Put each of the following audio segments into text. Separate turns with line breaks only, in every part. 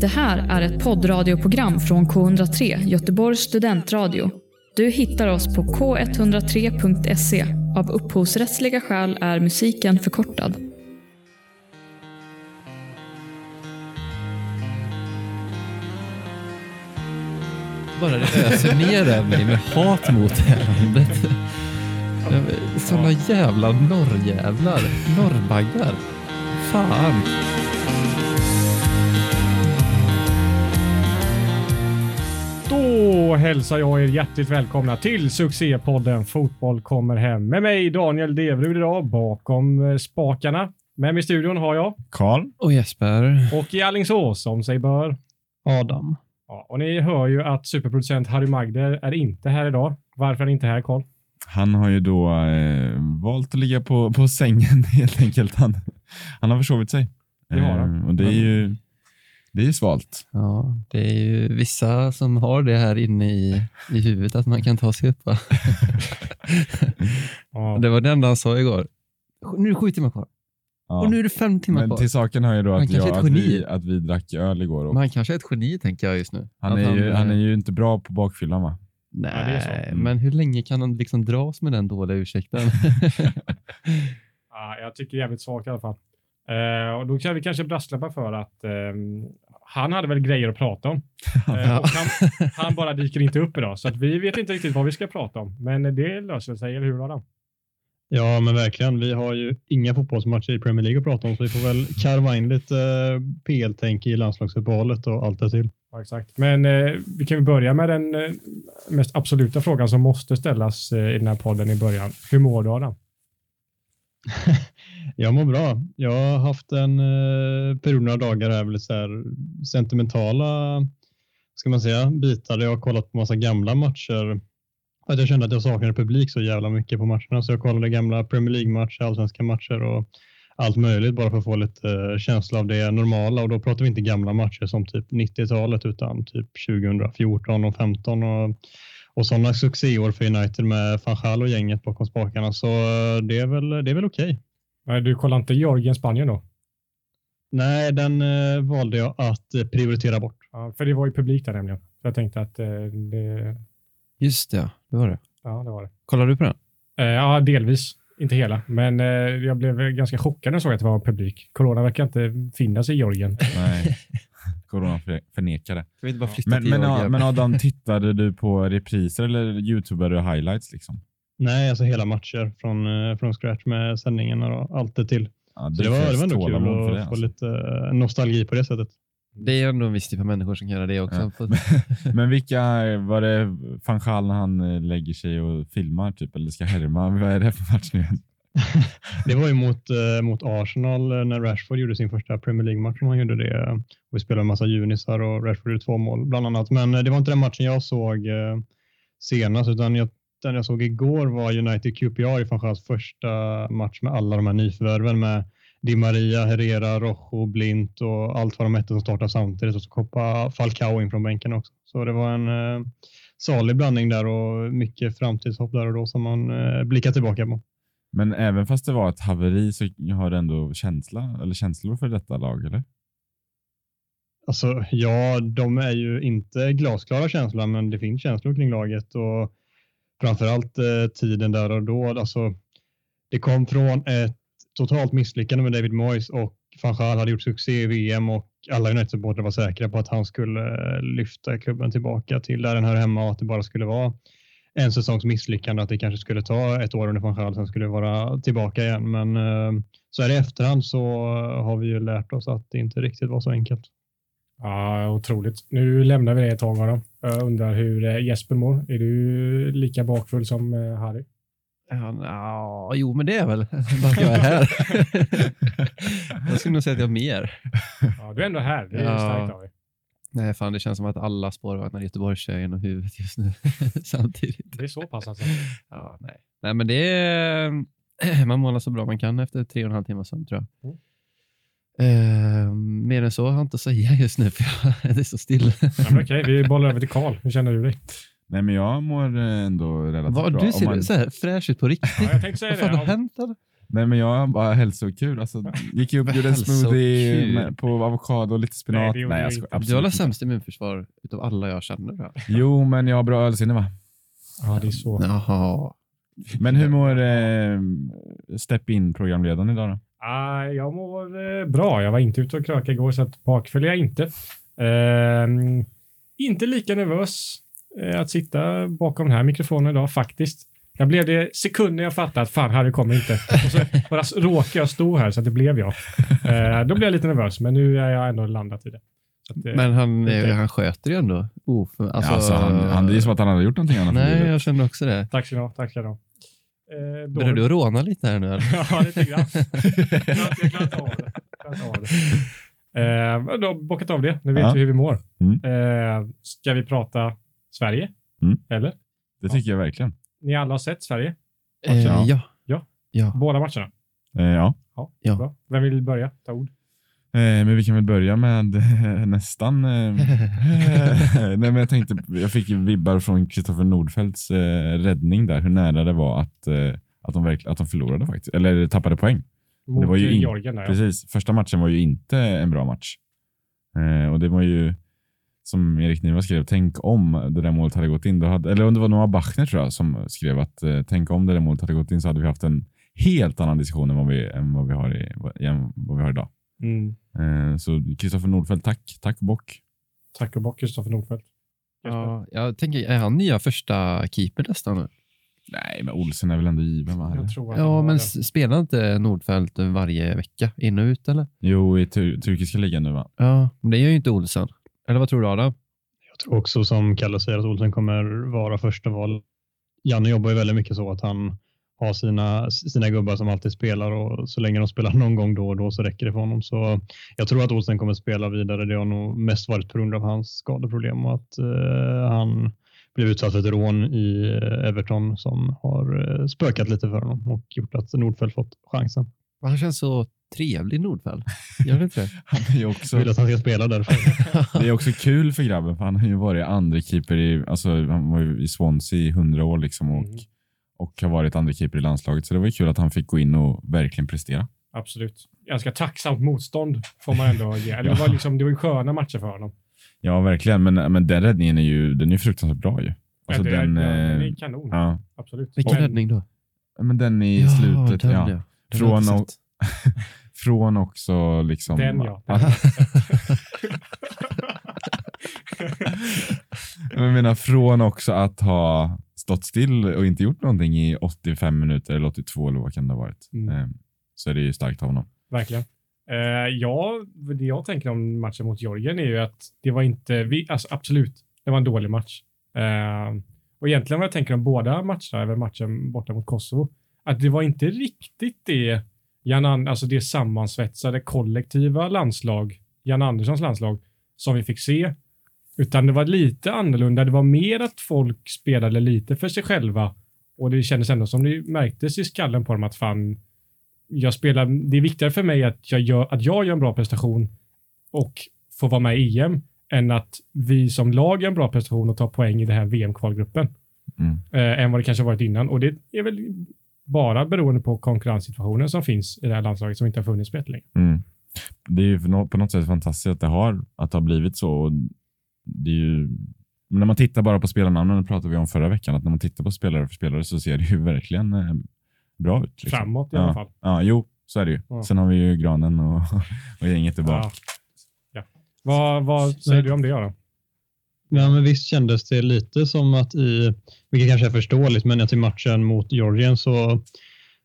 Det här är ett poddradioprogram från K103, Göteborgs studentradio. Du hittar oss på k103.se. Av upphovsrättsliga skäl är musiken förkortad.
Bara det öser ner över mig med hat mot det här landet. Sådana jävla norrjävlar. Norrbaggar. Fan.
Då hälsar jag er hjärtligt välkomna till succépodden Fotboll kommer hem. Med mig Daniel Devrud idag bakom eh, spakarna. Med mig i studion har jag
Karl.
Och Jesper.
och i Allingsås som sig bör.
Adam.
Ja, och ni hör ju att superproducent Harry Magder är inte här idag. Varför är han inte här Karl?
Han har ju då eh, valt att ligga på, på sängen helt enkelt. Han, han har försovit sig.
Det har han.
Eh, och det är ju det är svalt.
Ja, det är ju vissa som har det här inne i, i huvudet att man kan ta sig upp. Va?
Ja,
Det var det enda han sa igår. Nu är det sju timmar kvar.
Ja.
Och nu är det fem timmar
Men
kvar.
till saken hör ju då att, jag, att, vi, att vi drack öl igår. Och
Men han kanske är ett geni tänker jag just nu.
han, är ju,
eh,
han är ju inte bra på bakfyllan va?
Nej,
Ja, så.
Mm.
men hur länge kan han liksom dras med den dåliga ursäkten?
ja, jag tycker jävligt svagt i alla fall. Eh, och då kan vi kanske brasklappa för att ehm, han hade väl grejer att prata om. Eh, och han, han bara dyker inte upp idag, så att vi vet inte riktigt vad vi ska prata om. Men det löser sig, eller hur Adam?
Ja, men verkligen. Vi har ju inga fotbollsmatcher i Premier League att prata om, så vi får väl karva in lite eh, PL-tänk i landslagsuppehållet och allt det till.
Ja, exakt. Men eh, vi kan börja med den eh, mest absoluta frågan som måste ställas eh, i den här podden i början. Hur mår du Adam?
Jag mår bra. Jag har haft en eh, period några dagar här, väldigt så här sentimentala ska man säga, bitar där jag har kollat på massa gamla matcher. Att jag kände att jag saknade publik så jävla mycket på matcherna, så jag kollade gamla Premier League-matcher, allsvenska matcher och allt möjligt bara för att få lite eh, känsla av det normala. Och då pratar vi inte gamla matcher som typ 90-talet utan typ 2014 och 15 och, och sådana succéår för United med van och gänget bakom spakarna. Så eh, det är väl, det är väl okej.
Nej, Du kollar inte Georgien, Spanien då?
Nej, den eh, valde jag att eh, prioritera bort.
Ja, för det var ju publik där nämligen. Så jag tänkte att eh, det,
Just det, ja. det var det.
ja, det var det.
Kollar du på den?
Eh, ja, delvis. Inte hela, men eh, jag blev ganska chockad när jag såg att det var publik. Corona verkar inte finnas i Georgien.
Nej. Corona för- förnekar det.
Ska vi inte bara flytta
Men,
till
men, men Adam, tittade du på repriser eller youtubade du highlights? Liksom?
Nej, alltså hela matcher från, eh, från scratch med sändningarna och allt det till.
Ja,
Så det var, det var ändå kul att
det,
få
alltså.
lite eh, nostalgi på det sättet.
Det är ändå en viss typ av människor som kan göra det också.
Ja. Men vilka, var det van Gaal när han eh, lägger sig och filmar typ, eller ska härma? Vad är det för match nu igen?
Det var ju mot, eh, mot Arsenal eh, när Rashford gjorde sin första Premier League-match. som Han gjorde det. Eh, och vi spelade en massa junisar och Rashford gjorde två mål bland annat. Men eh, det var inte den matchen jag såg eh, senast, utan jag, den jag såg igår var United QPR i Fanchals första match med alla de här nyförvärven med Di Maria, Herrera, Rojo, Blint och allt vad de hette som startade samtidigt och så koppa Falcao in från bänken också. Så det var en eh, salig blandning där och mycket framtidshopp där och då som man eh, blickar tillbaka på.
Men även fast det var ett haveri så har du ändå känsla, eller känslor för detta lag, eller?
Alltså, ja, de är ju inte glasklara känslor, men det finns känslor kring laget och framförallt eh, tiden där och då. Alltså, det kom från ett totalt misslyckande med David Moyes och van Gaal hade gjort succé i VM och alla United-supportrar var säkra på att han skulle eh, lyfta klubben tillbaka till där den hör hemma och att det bara skulle vara en säsongs misslyckande, att det kanske skulle ta ett år under van Gaal, sen skulle det vara tillbaka igen. Men eh, så här i efterhand så har vi ju lärt oss att det inte riktigt var så enkelt.
Ja, otroligt. Nu lämnar vi det ett tag Adam. Jag undrar hur eh, Jesper mår. Är du lika bakfull som eh, Harry?
Ja, jo, men det är väl bara att jag är här. jag skulle nog säga att jag är mer.
Ja, du är ändå här. Det är
Ja.
starkt av dig.
Nej, fan, det känns som att alla spårvagnar i Göteborg kör genom huvudet just nu samtidigt.
Det är så pass alltså.
Ja, nej. nej, men det är... Man målar så bra man kan efter tre och en halv timme sömn, tror jag.
Mm.
Eh, mer än så har jag inte att säga just nu, för jag, det är så still.
Ja, okej, vi bollar över till Karl. Hur känner du dig?
Nej, men jag mår ändå relativt
Vad,
bra.
du ser
man-
så här fräsch ut på riktigt.
Ja, jag tänkte säga
Vad fan
det.
har hänt?
Nej men jag bara hälsokul. Alltså, gick upp, gjorde en smoothie med, på avokado och lite
Nej,
spenat.
det gjorde
Nej, jag skojar.
inte.
Du har väl sämst immunförsvar utav alla jag känner? va?
Jo, men jag har bra ölsinne va?
Ja, det är så.
Jaha.
Men hur mår eh, Step In-programledaren idag då?
Ah, jag mår eh, bra. Jag var inte ute och krökade igår, så att jag inte. Ehm, inte lika nervös eh, att sitta bakom den här mikrofonen idag, faktiskt. Jag blev det sekunder jag fattade att fan, Harry kommer inte. Och så bara råkade jag stå här, så att det blev jag. Eh, då blev jag lite nervös, men nu är jag ändå landat i det. Så att, eh,
Men han,
okej.
han sköter ju ändå. Oh, för, alltså,
Alltså, han, han, det är som att han hade gjort någonting annat
Nej, jag kände också det.
Tack ska du ha. Tack ska du ha. Eh,
Börjar du råna lite här nu? eller?
ja, lite grann. Jag jag klarar inte av det. Av det. Eh, då har bockat av det. Nu vet
Ja.
vi hur vi mår.
Mm.
Eh, ska vi prata Sverige?
Mm.
Eller?
Det tycker jag verkligen.
Ni alla har sett Sverige?
Eh,
Ja.
ja.
Ja.
Ja.
Båda matcherna?
Eh, ja.
Ja.
Ja.
Bra. Vem vill börja? Ta ord.
Eh, men vi kan väl börja med eh, nästan... Eh, nej, men jag tänkte, jag fick vibbar från Kristoffer Nordfeldts eh, räddning där, hur nära det var att, eh, att, de verkligen, att de förlorade faktiskt, eller tappade poäng.
Mot
det var ju in-
där. ja.
Precis, första matchen var ju inte en bra match. Eh, och det var ju, som Erik Niva skrev, tänk om det där målet hade gått in. Då hade, eller om det var Noah Bachner tror jag som skrev att eh, tänk om det där målet hade gått in så hade vi haft en helt annan diskussion än vad vi, än vad vi, har, i, än vad vi har idag.
Mm.
Eh, så Kristoffer Nordfeldt, tack. Tack och bock.
Tack och bock, Kristoffer Nordfeldt.
Ja, jag tänker, är han nya första keeper nästan nu?
Nej, men Olsen är väl ändå given va?
Ja, men
den.
s- spelar inte Nordfeldt varje vecka in och ut eller?
Jo, i tur, turkiska ligan nu va?
Ja, men det gör ju inte Olsen. Eller vad tror du Adam?
Jag tror också som Kalle säger att Olsen kommer vara första val. Janne jobbar ju väldigt mycket så att han har sina, sina gubbar som alltid spelar och så länge de spelar någon gång då och då så räcker det för honom. Så jag tror att Olsen kommer spela vidare. Det har nog mest varit på grund av hans skadeproblem och att eh, han blev utsatt för ett rån i eh, Everton som har eh, spökat lite för honom och gjort att Nordfeldt fått chansen.
Han känns så trevlig Nordfeldt. Gör det inte det?
Han är också,
Jag vill att han ska spela därför.
det är också kul för grabben, för han har ju varit andra keeper i, alltså, han var ju i Swansea i hundra år liksom och,
Mm.
och har varit andra keeper i landslaget. Så det var ju kul att han fick gå in och verkligen prestera.
Absolut. Ganska tacksamt motstånd får man ändå ge. Eller det, var liksom, det var ju sköna matcher för honom.
Ja, verkligen. Men, men den räddningen är ju, den är ju fruktansvärt bra ju. Alltså den,
ja, den
eh,
är kanon.
ja,
Absolut.
Vilken
Men-
räddning då?
men den i slutet.
den,
ja. Från och-. Från också liksom...
Den ja.
Jag menar från också att ha stått still och inte gjort någonting i 85 minuter eller 82 eller vad kan det ha varit.
Mm.
Eh, Så är det ju starkt av honom.
Verkligen. Eh, ja, det jag tänker om matchen mot Georgien är ju att det var inte, vi, alltså absolut, det var en dålig match. Eh, och egentligen vad jag tänker om båda matcherna, eller matchen borta mot Kosovo, att det var inte riktigt det Jan An- alltså det sammansvetsade kollektiva landslag, Jan Anderssons landslag, som vi fick se. Utan det var lite annorlunda. Det var mer att folk spelade lite för sig själva och det kändes ändå som det märktes i skallen på dem att fan, jag spelar, det är viktigare för mig att jag, gör, att jag gör en bra prestation och får vara med i EM än att vi som lag gör en bra prestation och tar poäng i den här VM-kvalgruppen
Mm.
eh, än vad det kanske varit innan. Och det är väl bara beroende på konkurrenssituationen som finns i det här landslaget som inte har funnits på jättelänge.
Mm. Det är ju på något sätt fantastiskt att det har, att det har blivit så. Och Det är ju, men när man tittar bara på spelarnamnen, det pratade vi om förra veckan, att när man tittar på spelare för spelare så ser det ju verkligen eh, bra ut. liksom.
Framåt i
Ja.
alla fall.
Ja, jo, så är det ju.
Ja.
Sen har vi ju granen och, och gänget tillbaka.
Ja. Ja. Vad, vad säger du om det då?
Ja, men visst kändes det lite som att i, vilket kanske är förståeligt, men att i matchen mot Georgien så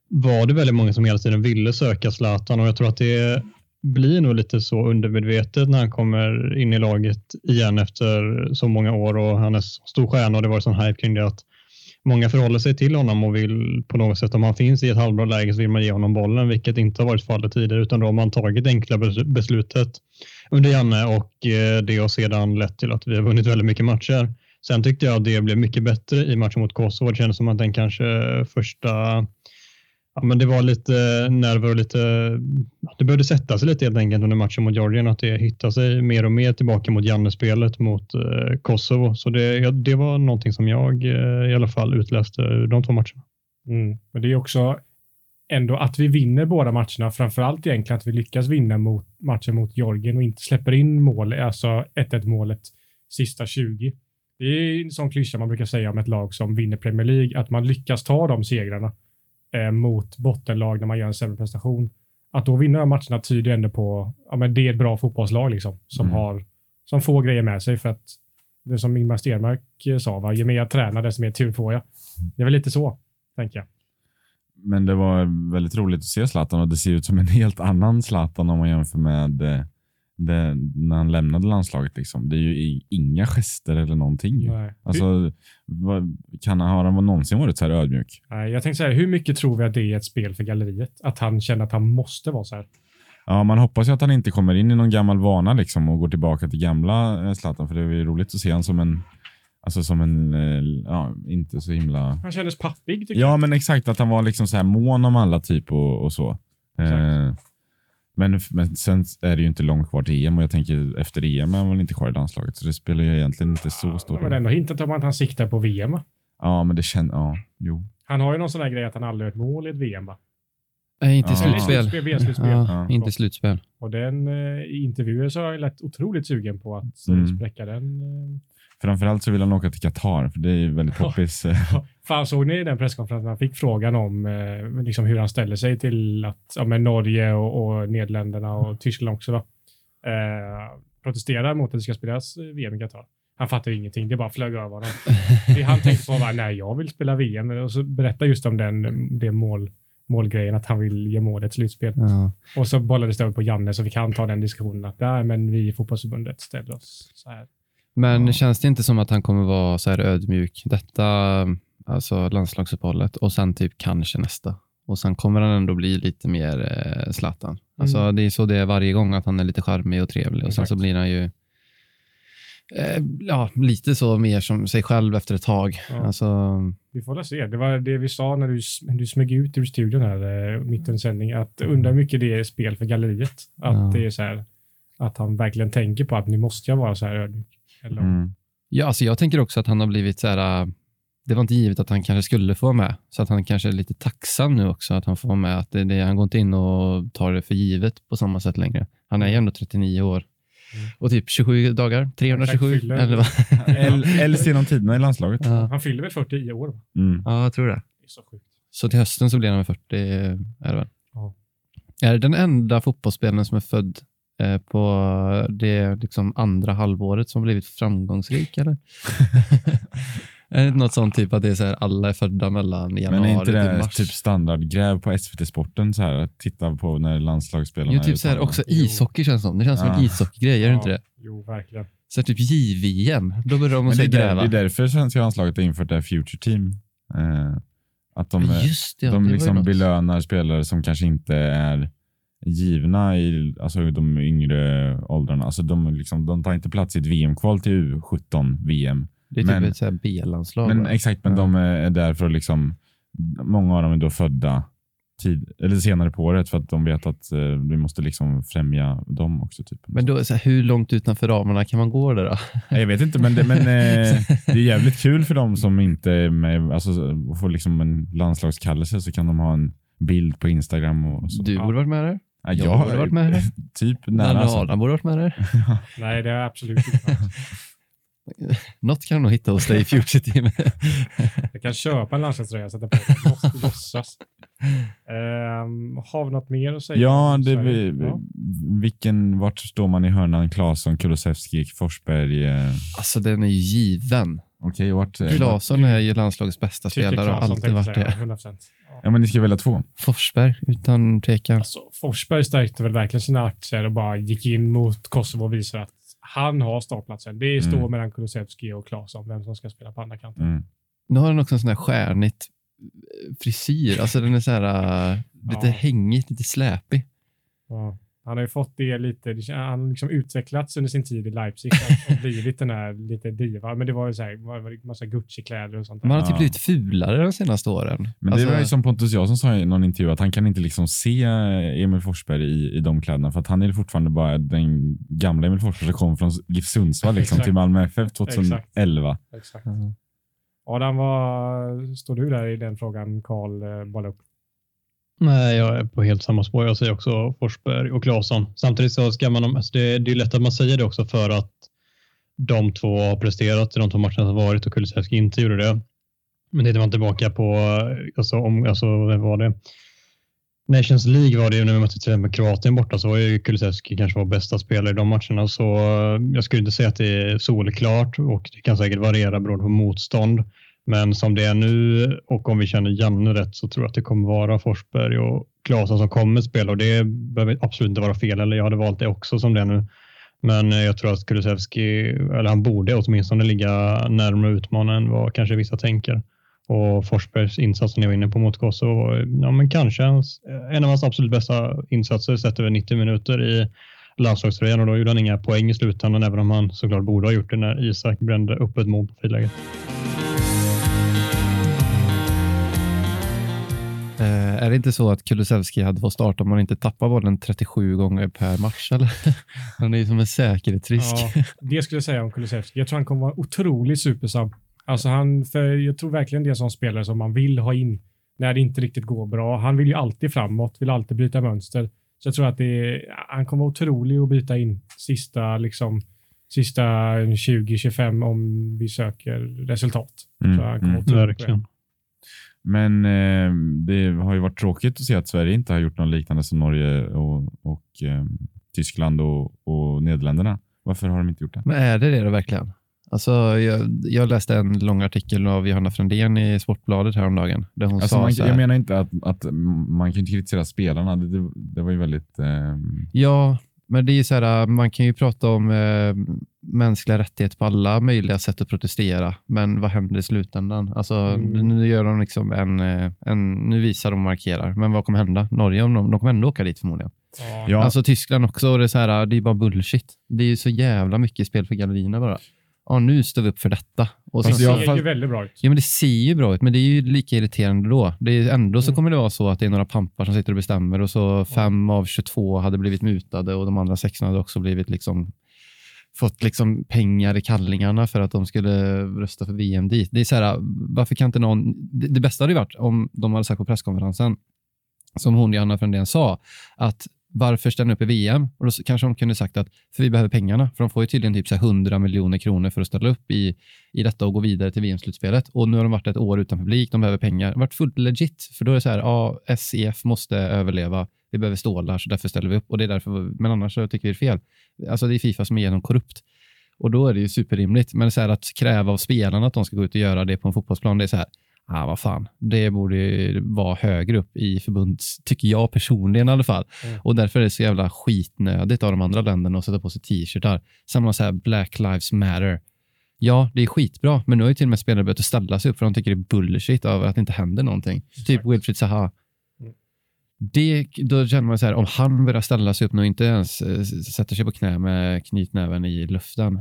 var det väldigt många som hela tiden ville söka Zlatan och jag tror att det blir nog lite så undermedvetet när han kommer in i laget igen efter så många år och han är stor stjärna och det var sån hype kring det att många förhåller sig till honom och vill på något sätt, om han finns i ett halvbra läge så vill man ge honom bollen, vilket inte har varit fallet tidigare, utan då har man tagit det enkla beslutet under Janne och eh, det har sedan lett till att vi har vunnit väldigt mycket matcher. Sen tyckte jag att det blev mycket bättre i matchen mot Kosovo. Det kändes som att den kanske första, ja men det var lite nerver och lite, det behövde sätta sig lite helt enkelt under matchen mot Georgien, att det hittade sig mer och mer tillbaka mot Janne-spelet mot eh, Kosovo. Så det, det var någonting som jag eh, i alla fall utläste ur de två matcherna.
Mm. Men det är också ändå att vi vinner båda matcherna. Framförallt egentligen att vi lyckas vinna mot matchen mot Georgien och inte släpper in mål, alltså 1-1 målet sista 20. Det är en sån klyscha man brukar säga om ett lag som vinner Premier League, att man lyckas ta de segrarna eh, mot bottenlag när man gör en sämre prestation. Att då vinna de matcherna tyder ändå på, ja men det är ett bra fotbollslag liksom, som
Mm.
har, som får grejer med sig för att det som Ingmar Stenmark eh, sa, va? ju mer jag tränar desto mer tur får jag. Det är väl lite så, tänker jag.
Men det var väldigt roligt att se Zlatan och det ser ut som en helt annan Zlatan om man jämför med eh, det, när han lämnade landslaget. Liksom. Det är ju inga gester eller någonting. Alltså, vad, kan han, har han någonsin varit så här ödmjuk?
Nej, Jag tänkte säga, hur mycket tror vi att det är ett spel för galleriet? Att han känner att han måste vara så här.
Ja, man hoppas ju att han inte kommer in i någon gammal vana liksom, och går tillbaka till gamla eh, Zlatan, för det är ju roligt att se honom som en, alltså som en, eh, ja, inte så himla...
Han kändes pappig, tycker
Ja, men exakt, att han var liksom så här mån om alla typ och, och så. Eh, men, men sen är det ju inte långt kvar till EM och jag tänker efter EM är han väl inte kvar i landslaget, så det spelar ju egentligen inte så stor
jag. Men
roll.
ändå hintat om att han siktar på VM. va?
Ja, men det känns, ja, jo.
Han har ju någon sån här grej att han aldrig har ett mål i ett VM. Va?
Nej, inte i
Ja.
Slutspel.
slutspel, VM-slutspel.
Ja,
Ja.
inte slutspel.
Och den, eh, i intervjuer så har jag lätt otroligt sugen på att
Mm.
spräcka den. eh.
Framförallt så vill han åka till Qatar, för det är ju väldigt poppis.
Fan, såg ni den presskonferensen han fick frågan om eh, liksom hur han ställer sig till att ja, men Norge och, och Nederländerna och Tyskland också då, eh, protesterar mot att det ska spelas eh, VM i Qatar. Han fattar ju ingenting, det bara flög över honom. det han tänkte på var, nej, jag vill spela VM. Och så berättar just om den, det mål, målgrejen, att han vill ge målet slutspel.
Ja.
Och så bollades det över på Janne, så vi kan ta den diskussionen att nej, men vi i fotbollsförbundet ställer oss så här.
Men
Ja.
känns det inte som att han kommer vara så här ödmjuk detta, alltså landslagsuppehållet och sen typ kanske nästa? Och sen kommer han ändå bli lite mer eh, Zlatan. Alltså
Mm.
det är så det är varje gång, att han är lite charmig och trevlig och sen så blir han ju eh, ja, lite så mer som sig själv efter ett tag.
Ja.
Alltså,
Vi får väl se. Det var det vi sa när du, du smög ut ur studion här eh, mitt under sändning, att undra mycket det är spel för galleriet. Att
Ja.
det är så här, att han verkligen tänker på att nu måste jag vara så här ödmjuk. Eller,
Mm.
ja, alltså jag tänker också att han har blivit så här, äh, det var inte givet att han kanske skulle få vara med, så att han kanske är lite tacksam nu också att han får vara med. Att det, det, han går inte in och tar det för givet på samma sätt längre. Han är ju ändå 39 år.
Mm.
Och typ 27 dagar, 327
Exakt, fyller.
eller vad?
Äldst genom tiderna i landslaget.
Ja.
Han fyller väl 40 i år? Va?
Mm.
ja, jag tror det.
Det är så sjukt.
Så till hösten så blir han väl 40, är det väl?
Ja.
Är det den enda fotbollsspelaren som är född på det liksom andra halvåret som blivit framgångsrik, eller? är det något sånt typ att det är så här, alla är födda mellan januari
Men är inte
till
det
mars?
typ standardgräv på SVT Sporten så här, att titta på när landslagsspelarna
Jo,
är
typ så här, också ishockey känns som. Det känns som en ishockeygrej, gör det inte det?
Jo, verkligen.
Så här, typ JVM, då börjar de
Men
att
det, är där,
gräva.
det är därför svenska landslaget har infört det här Future Team. Eh, att de,
Ja, Just det, ja,
de
det var ju
liksom
något.
belönar spelare som kanske inte är givna i alltså de yngre åldrarna. Alltså de, liksom, de tar inte plats i ett VM-kval till U17-VM.
Det är typ
men-
ett så här B-landslag.
Men
va?
exakt, men
Ja.
de är där för att liksom, många av dem är då födda tid, eller senare på året för att de vet att eh, vi måste liksom främja dem också. Typ.
Men då, så här, hur långt utanför ramarna kan man gå där då?
Jag vet inte, men, det, men eh, det är jävligt kul för dem som inte är med, alltså får liksom en landslagskallelse så kan de ha en bild på Instagram och så.
Du borde varit med där.
Ja,
jag borde varit med.
Typ nära. Alltså.
Adam borde varit med där.
Nej, det är absolut inte.
Något kan de nog hitta hos dig i Future Team.
Jag kan köpa en landslagströja och sätta på den. Måste lossas. Ehm, har vi något mer att säga?
Ja, det, vi,
Ja.
vilken, vart står man i hörnan? Claesson, Kulusevski, Forsberg? Eh,
alltså den är ju given.
Okej, vart? eh,
Claesson är ju landslagets bästa
Tycker
spelare och har alltid varit det.
säga. 100%. Ja.
Men ni ska välja två.
Forsberg, utan tvekan.
Alltså, Forsberg stärkte väl verkligen sina aktier och bara gick in mot Kosovo och visade att han har startplatsen. Det står
Mm.
mellan Kulusevski och Claesson, vem som ska spela på andra kanten.
Mm.
Nu har han också en sån här stjärnigt eh, frisyr. Alltså den är så här uh, lite
Ja.
hängig, lite släpig.
Ja. Han har ju fått det lite, han har liksom utvecklats under sin tid i Leipzig och- blivit den här lite diva. Men det var ju så här, var massa Gucci-kläder och sånt där.
Man har typ blivit fulare de senaste åren.
Men
Alltså,
det var ju som Pontus Jansson sa i någon intervju att han kan inte liksom se Emil Forsberg i, i de kläderna för att han är fortfarande bara den gamla Emil Forsberg som kom från GIF Sundsvall liksom,
Exakt.
till Malmö FF 2011.
Exakt.
Ja.
Adam, vad står du där i den frågan Karl eh, bollade upp?
Nej, jag är på helt samma spår. Jag säger också Forsberg och Claesson. Samtidigt så ska man, alltså det, det är lätt att man säger det också för att de två har presterat i de två matcherna som varit och Kulusevski inte gjorde det. Men tittar man tillbaka på, alltså, om, alltså vem var det? Nations League var det ju när vi mötte till exempel Kroatien borta så var ju Kulusevski kanske vår bästa spelare i de matcherna. Så eh, jag skulle inte säga att det är solklart och det kan säkert variera beroende på motstånd. Men som det är nu och om vi känner Janne rätt så tror jag att det kommer vara Forsberg och Klasen som kommer spela och det behöver absolut inte vara fel. Eller jag hade valt det också som det är nu. Men eh, jag tror att Kulusevski, eller han borde åtminstone ligga närmare utmanaren än vad kanske vissa tänker. Och Forsbergs insats som jag var inne på mot Kosovo, ja men kanske eh, en av hans absolut bästa insatser sett över 90 minuter i landslagströjan och då gjorde han inga poäng i slutändan även om han såklart borde ha gjort det när Isak brände upp ett mål på friläget.
Eh, är det inte så att Kulusevski hade fått starta om man inte tappar bollen 37 gånger per match? Eller? Han är ju som en säkerhetsrisk.
Ja, det skulle jag säga om Kulusevski. Jag tror han kommer vara otroligt supersub. Alltså han, för jag tror verkligen det är en sån spelare som man vill ha in när det inte riktigt går bra. Han vill ju alltid framåt, vill alltid bryta mönster. Så jag tror att det är, han kommer vara otrolig att byta in sista, liksom, sista 20-25 om vi söker resultat.
Mm,
Så han kommer
mm.
Verkligen.
Men eh, det har ju varit tråkigt att se att Sverige inte har gjort något liknande som Norge och, och eh, Tyskland och, och Nederländerna. Varför har de inte gjort det?
Men är det det då verkligen? Alltså, jag, jag läste en lång artikel av Johanna Frändén i Sportbladet häromdagen. Där hon
Alltså
sa
man, jag menar inte att, att man kan kritisera spelarna. Det, det, det var ju väldigt... Eh,
Ja, men det är så här, man kan ju prata om eh, mänskliga rättigheter på alla möjliga sätt att protestera, men vad händer i slutändan? Alltså,
Mm.
Nu gör de liksom en, eh, en, nu visar de och markerar, men vad kommer hända? Norge, om de, de kommer ändå åka dit förmodligen.
Ja.
ja,
Alltså Tyskland också, och det är, så här, det är bara bullshit. Det är ju så jävla mycket spel för gallerierna bara. Ja, nu står vi upp för detta. Och sen,
Det ser
fast-
ju väldigt bra ut.
Ja, men det ser ju bra ut, men det är ju lika irriterande då. Det är, ändå så
Mm.
kommer det vara så att det är några pampar som sitter och bestämmer och så fem av 22 hade blivit mutade och de andra 16 hade också blivit liksom fått liksom pengar i kallingarna för att de skulle rösta för VM dit. Det är så här, varför kan inte någon... Det, det bästa hade ju varit om de hade sagt på presskonferensen, som hon Johanna Frändén sa, att varför ställa upp i VM? Och då kanske de kunde sagt att för vi behöver pengarna, för de får ju tydligen typ så 100 miljoner kronor för att ställa upp i, i detta och gå vidare till VM-slutspelet. Och nu har de varit ett år utan publik, de behöver pengar. Det har varit fullt legit, för då är det så här, ja, SEF måste överleva, vi behöver stålar, så därför ställer vi upp. Och det är därför, men annars så tycker vi det är fel. Alltså det är Fifa som är genom korrupt. Och då är det ju superrimligt. Men så här att kräva av spelarna att de ska gå ut och göra det på en fotbollsplan, det är så här, ah, vad fan, det borde vara högre upp i förbunds, tycker jag personligen i alla fall.
Mm.
Och därför är det så jävla skitnödigt av de andra länderna att sätta på sig t-shirtar. Samma så här Black Lives Matter. Ja, det är skitbra, men nu har ju till och med spelare börjat ställa sig upp för de tycker det är bullshit över att det inte händer någonting. Typ Wilfried Zaha.
Mm.
Det, då känner man så här, om han börjar ställa sig upp nu och inte ens eh, sätter sig på knä med knytnäven i luften.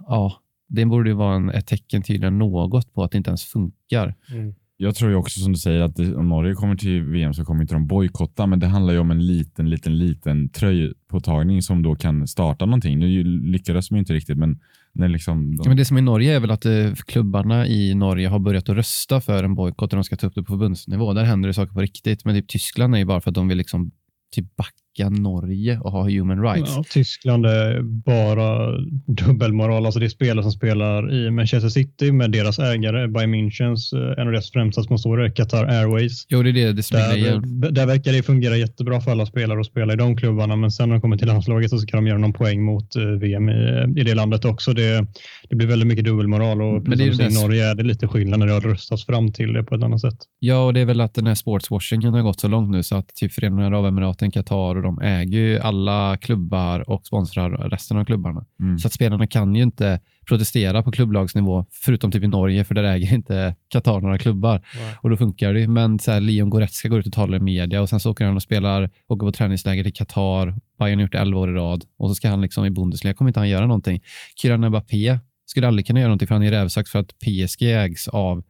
Ja, det borde ju vara en, ett tecken tydligare än något på att det inte ens funkar.
Mm.
jag tror ju också som du säger att det, om Norge kommer till VM så kommer inte de bojkotta, men det handlar ju om en liten, liten, liten tröjpåtagning som då kan starta någonting. Nu lyckades de ju inte riktigt, men när liksom... De,
Men det som är i Norge är väl att eh, klubbarna i Norge har börjat att rösta för en bojkott och de ska ta upp det på förbundsnivå. Där händer det saker på riktigt. Men typ Tyskland är ju bara för att de vill liksom typ backa Norge och ha human rights.
Ja, Tyskland är bara dubbelmoral. Alltså det är spelare som spelar i Manchester City med deras ägare, Bayern Münchens, eh, en av deras främsta sponsorer, Qatar Airways.
Jo, det är det, det
Där, där verkar det fungera jättebra för alla spelare att spela i de klubbarna, men sen när de kommer till landslaget så ska de göra någon poäng mot eh, VM i, i det landet också. Det, det blir väldigt mycket dubbelmoral och
Men
precis som i Norge är det lite skillnad när det har röstats fram till det på ett annat sätt.
Ja, och det är väl att den här sportswashingen har gått så långt nu så att typ Förenade Arabemiraten, Qatar och de äger ju alla klubbar och sponsrar resten av klubbarna.
Mm.
Så att spelarna kan ju inte protestera på klubblagsnivå, förutom typ i Norge, för där äger inte Qatar några klubbar.
Nej.
Och då funkar det. Men så här, Leon Goretzka går ut och talar i media och sen så åker han och spelar, åker på träningsläger till Qatar. Bayern har gjort det 11 år i rad och så ska han liksom i Bundesliga, kommer inte han göra någonting. Kylian Mbappé skulle aldrig kunna göra någonting för han är rävsax för att PSG ägs av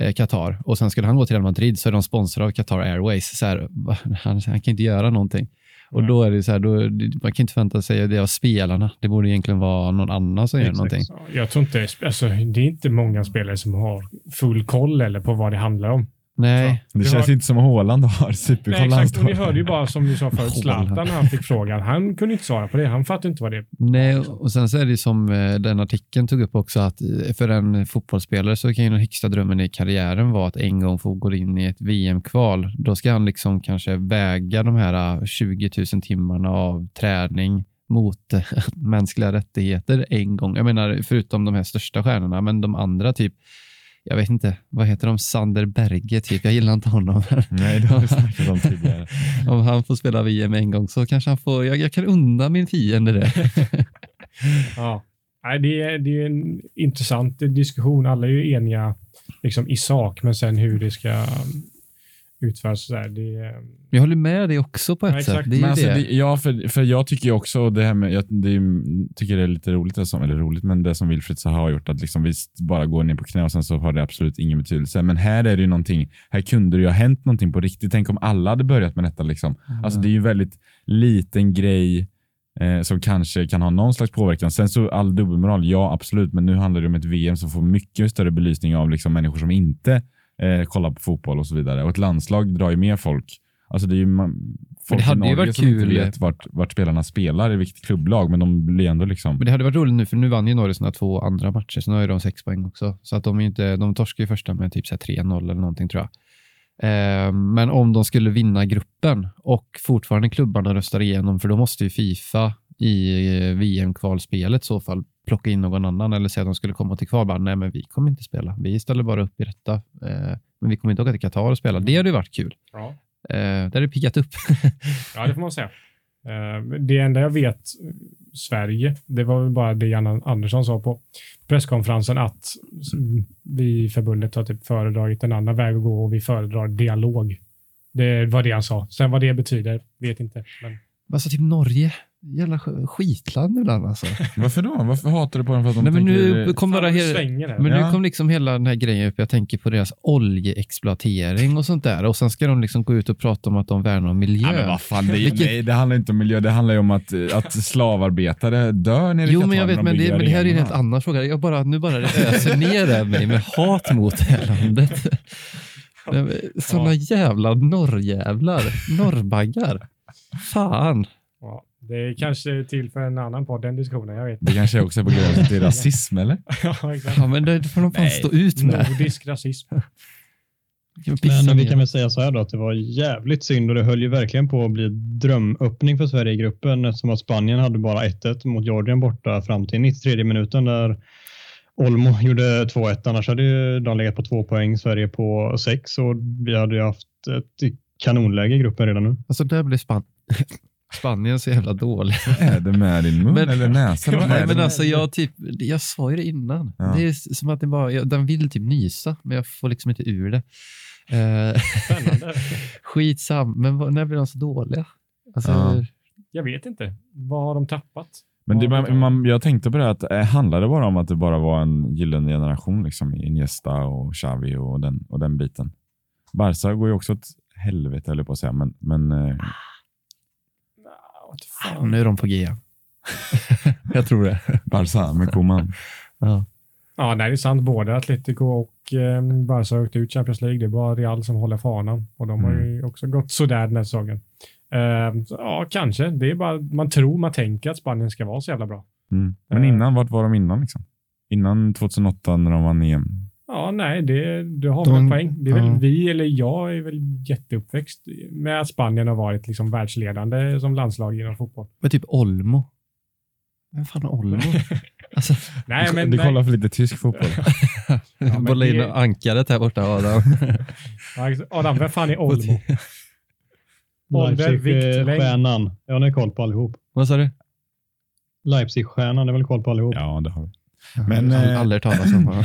eh, Qatar och sen skulle han gå till Real Madrid så är de sponsrade av Qatar Airways. Så här, han, han kan inte göra någonting. Och
Nej.
då är det så här, då, man kan inte förvänta sig det av spelarna. Det borde egentligen vara någon annan som gör
Exakt.
någonting.
Så Jag tror inte, alltså, det är inte många spelare som har full koll eller på vad det handlar om.
Nej,
Det känns
har-
inte som att Haaland har
Nej,
superkoll.
exakt. Och ni hörde ju bara som du sa förut,
Håland.
Zlatan när han fick frågan. Han kunde inte svara på det. Han fattade inte vad det
Nej, och sen så är det som eh, den artikeln tog upp också att eh, för en fotbollsspelare så kan ju den högsta drömmen i karriären vara att en gång få gå in i ett VM-kval. Då ska han liksom kanske väga de här eh, 20 000 timmarna av träning mot eh, mänskliga rättigheter en gång. Jag menar, förutom de här största stjärnorna, men de andra typ jag vet inte, vad heter de? Sander Berge typ. Jag gillar inte honom.
Nej, det har vi snackat om tidigare.
Om han får spela VM en gång så kanske han får, jag, jag kan unna min fiende det.
Ja. Nej, det, är, det är en intressant diskussion. Alla är ju eniga liksom, i sak, men sen hur det ska utföras. Så där, det, är-
Jag håller med dig också på ett
Ja,
sätt. Det är
Men
ju
alltså,
det.
det, ja, för, för jag tycker också det här med, jag det tycker det är lite roligt, det som, eller roligt, men det som Wilfried Zaha har gjort, att liksom vi bara går ner på knä och sen så har det absolut ingen betydelse. Men här är det ju någonting, här kunde det ju ha hänt någonting på riktigt. Tänk om alla hade börjat med detta. Liksom. Alltså det är ju en väldigt liten grej eh, som kanske kan ha någon slags påverkan. Sen så all dubbelmoral, ja absolut, men nu handlar det om ett VM som får mycket större belysning av liksom människor som inte eh, kollar på fotboll och så vidare. Och ett landslag drar ju mer folk. Alltså det är ju man, folk
hade
i Norge
varit
som
kul-
inte vet vart, vart spelarna spelar i vilket klubblag, men de blir ändå liksom...
Men det hade varit roligt nu, för nu vann ju Norge sina två andra matcher, så nu har ju de sex poäng också. Så att de, är inte, de torskar ju första med typ så här 3-0 eller någonting tror jag. Eh, men om de skulle vinna gruppen och fortfarande klubbarna röstar igenom, för då måste ju Fifa i eh, VM-kvalspelet i så fall plocka in någon annan eller säga att de skulle komma till kval. Bara, Nej, men vi kommer inte spela. Vi ställer bara upp i detta. Eh, men vi kommer inte åka till Qatar och spela. Det hade ju varit kul.
ja.
Eh, det hade piggat upp.
Ja, det får man säga. Eh, Det enda jag vet, Sverige, det var väl bara det Jan Andersson sa på presskonferensen att vi i förbundet har typ föredragit en annan väg att gå och vi föredrar dialog. Det var det han sa. Sen vad det betyder, vet inte. Men
Alltså typ Norge. Jävla sk- skitland ibland alltså.
Varför då? Varför hatar du på dem för att de
Nej, men
tänker...
nu kom bara
vad
he-
svänger här.
Men
Ja.
nu kom liksom hela den här grejen upp. Jag tänker på deras oljeexploatering och sånt där. Och sen ska de liksom gå ut och prata om att de värnar om miljön.
Ja, men vad fan, det,
Vilket-
nej, det handlar inte om miljö, det handlar ju om att, att slavarbetare dör nere i
Jo, men jag vet,
de
men det, men det här är en helt annan fråga. Jag bara, nu bara det öser ner mig med hat mot det här landet. Sådana jävla norrjävlar. Norrbaggar. Fan.
Ja, det är kanske till för en annan podd, den diskussionen. Jag vet
Det kanske också är på gränsen till rasism, eller?
Ja, exakt.
Ja, men det får de fan
Nej.
stå ut med.
Nordisk rasism.
Men vi kan väl säga så här då att det var jävligt synd och det höll ju verkligen på att bli drömöppning för Sverige i gruppen eftersom att Spanien hade bara 1-1 mot Georgien borta fram till 93 minuten där Olmo gjorde 2-1. Annars hade ju de legat på två poäng, Sverige på sex och vi hade ju haft ett kanonläge i gruppen redan nu.
Alltså, där blev Span Spanien så jävla dålig.
Vad är det med din mun
Men-
eller näsa? vad är
Nej, men alltså, jag, typ, jag sa ju det innan.
Ja.
Det är som att det bara, jag, den vill typ nysa, men jag får liksom inte ur det. Eh,
Spännande.
skitsam, men vad, när blir de så dåliga? Alltså,
Ja.
Jag vet inte. Vad har de tappat?
Men det, man, man, jag tänkte på det att eh, handlade det bara om att det bara var en gyllene generation, liksom Iniesta och Xavi och den, och den biten. Barca går ju också åt helvete, höll jag på att säga, men, men eh,
Vad
fan,
fan.
nu är de på G. jag tror det.
Barca med Koman.
Ja.
Ja, nej, det är sant. Både Atletico och eh, Barca har åkt ut Champions League. Det är bara Real som håller fanan och de har ju också gått sådär den här säsongen. Eh, så, ja, kanske. Det är bara, man tror, man tänker att Spanien ska vara så jävla bra.
Mm. Men
Eh.
innan, vart var de innan? Liksom? Innan 2008 när de vann EM?
Ja, nej, det, du har
De-
väl en poäng. Det är
ja.
väl vi, eller jag är väl jätteuppväxt med att Spanien har varit liksom världsledande som landslag inom fotboll.
Men typ Olmo. Vem fan är Olmo? alltså,
Nej,
du
men
du
nej.
kollar för lite tysk fotboll.
bolla in
det-
ankaret här borta, Adam.
Ja, Adam, vem fan är Olmo? Ålder, vikt, längd.
Leipzig-stjärnan. Jag har koll på allihop.
Vad sa du?
Leipzig-stjärnan, det är väl koll på allihop.
ja, det har vi.
Men, jag har
eh,
aldrig talat om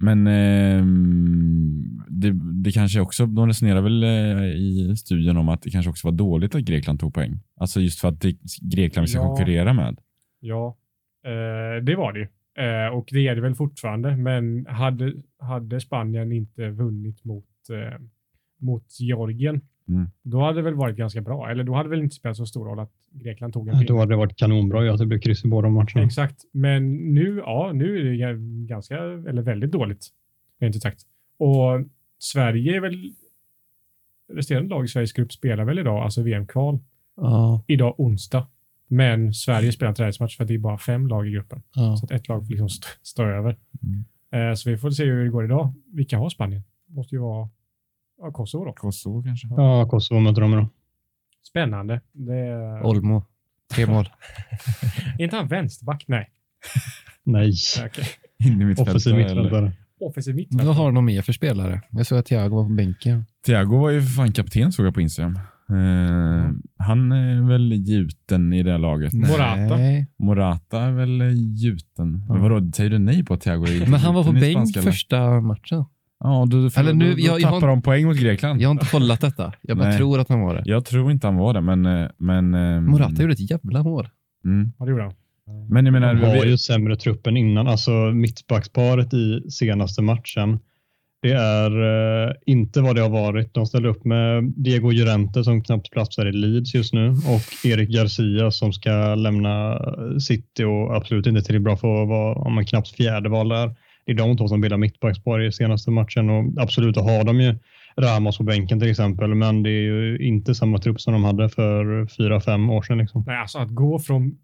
Men ehm, det, det kanske också, de resonerar väl eh, i studien om att det kanske också var dåligt att Grekland tog poäng. Alltså just för att det, Grekland ska
Ja.
konkurrera med.
Ja, eh, det var det ju. Eh, och det är det väl fortfarande. Men hade, hade Spanien inte vunnit mot, eh, mot Georgien,
Mm.
då hade det väl varit ganska bra. Eller då hade det väl inte spelat så stor roll att Grekland tog en
Ja,
pinne.
Då hade det varit kanonbra att det blev kryss i båda matcherna.
Exakt. Men nu, ja, nu är det ga- ganska, eller väldigt dåligt. Rent ut sagt. Och Sverige är väl... Resterande lag i Sveriges grupp spelar väl idag, alltså VM-kval,
Ja,
idag onsdag. Men Sverige spelar en träningsmatch för att det är bara fem lag i gruppen.
ja.
Så att ett lag får liksom st- stå över.
Mm.
Eh, så vi får se hur det går idag. Vilka har Spanien? måste ju vara ja, Kosovo då.
Kosovo kanske?
Ja, Kosovo möter de då.
Spännande. Det är,
Olmo. Tre mål.
är inte han vänsterback? Nej.
Nej, offensiv
eller?
mittfältare.
Offensiv
Vad
mittfältare.
har de mer för spelare? Jag såg att Thiago var på bänken.
Thiago var ju för fan kapten såg jag på Instagram. Eh, han är väl gjuten i det här laget.
Morata.
Nej.
Morata är väl gjuten.
Ja.
Men vadå, säger du nej på att Thiago
Men han var på
i
bänk första matchen.
Ja, för,
Eller nu-
då, då
jag- jag
tappar
har-
de poäng mot Grekland.
Jag har inte kollat detta. Jag bara
Nej.
tror att han var det.
Jag tror inte han var det, men... eh, men ehm,
Morata gjorde ett jävla mål.
mm.
Ja, det gjorde han.
Men jag menar,
De har
vi-
ju sämre trupp än innan. Alltså mittbacksparet i senaste matchen. Det är eh, inte vad det har varit. De ställer upp med Diego Llorente som knappt platsar i Leeds just nu och Erik Garcia som ska lämna City och absolut inte till bra för att vara om man knappt fjärde val där. Det är de två som bildar mittbackspar i senaste matchen och absolut då har de ju Ramos på bänken till exempel, men det är ju inte samma trupp som de hade för fyra, fem år sedan. Liksom.
Nej, alltså att gå från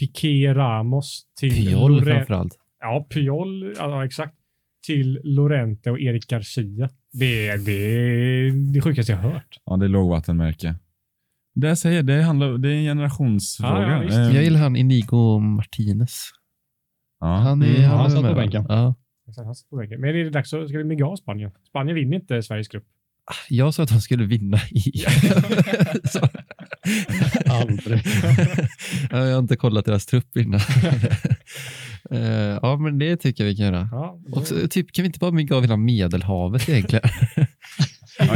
Piqué Ramos till
Piol
Lore-
framförallt.
Ja, Puyol, ja, exakt. Till Lorente och Erik Garcia. Det är det, det sjukaste jag hört.
Ja, det är lågvattenmärke. Det jag säger, det, handlar, det är en generationsfråga.
Ja, ja, visst.
Eh,
Jag gillar han Inigo Martinez.
Ja.
Han, är,
Mm,
han,
satt på bänken.
Ja.
Exakt, han sitter på bänken. Men är det dags så ska vi mygga av Spanien. Spanien vinner inte Sveriges grupp.
Jag sa att han skulle vinna i...
Aldrig.
Ja, jag har inte kollat deras trupp innan. Eh, ja, men det tycker jag vi kan göra.
Ja, då-
Och så, typ, kan vi inte bara mygga av hela Medelhavet egentligen?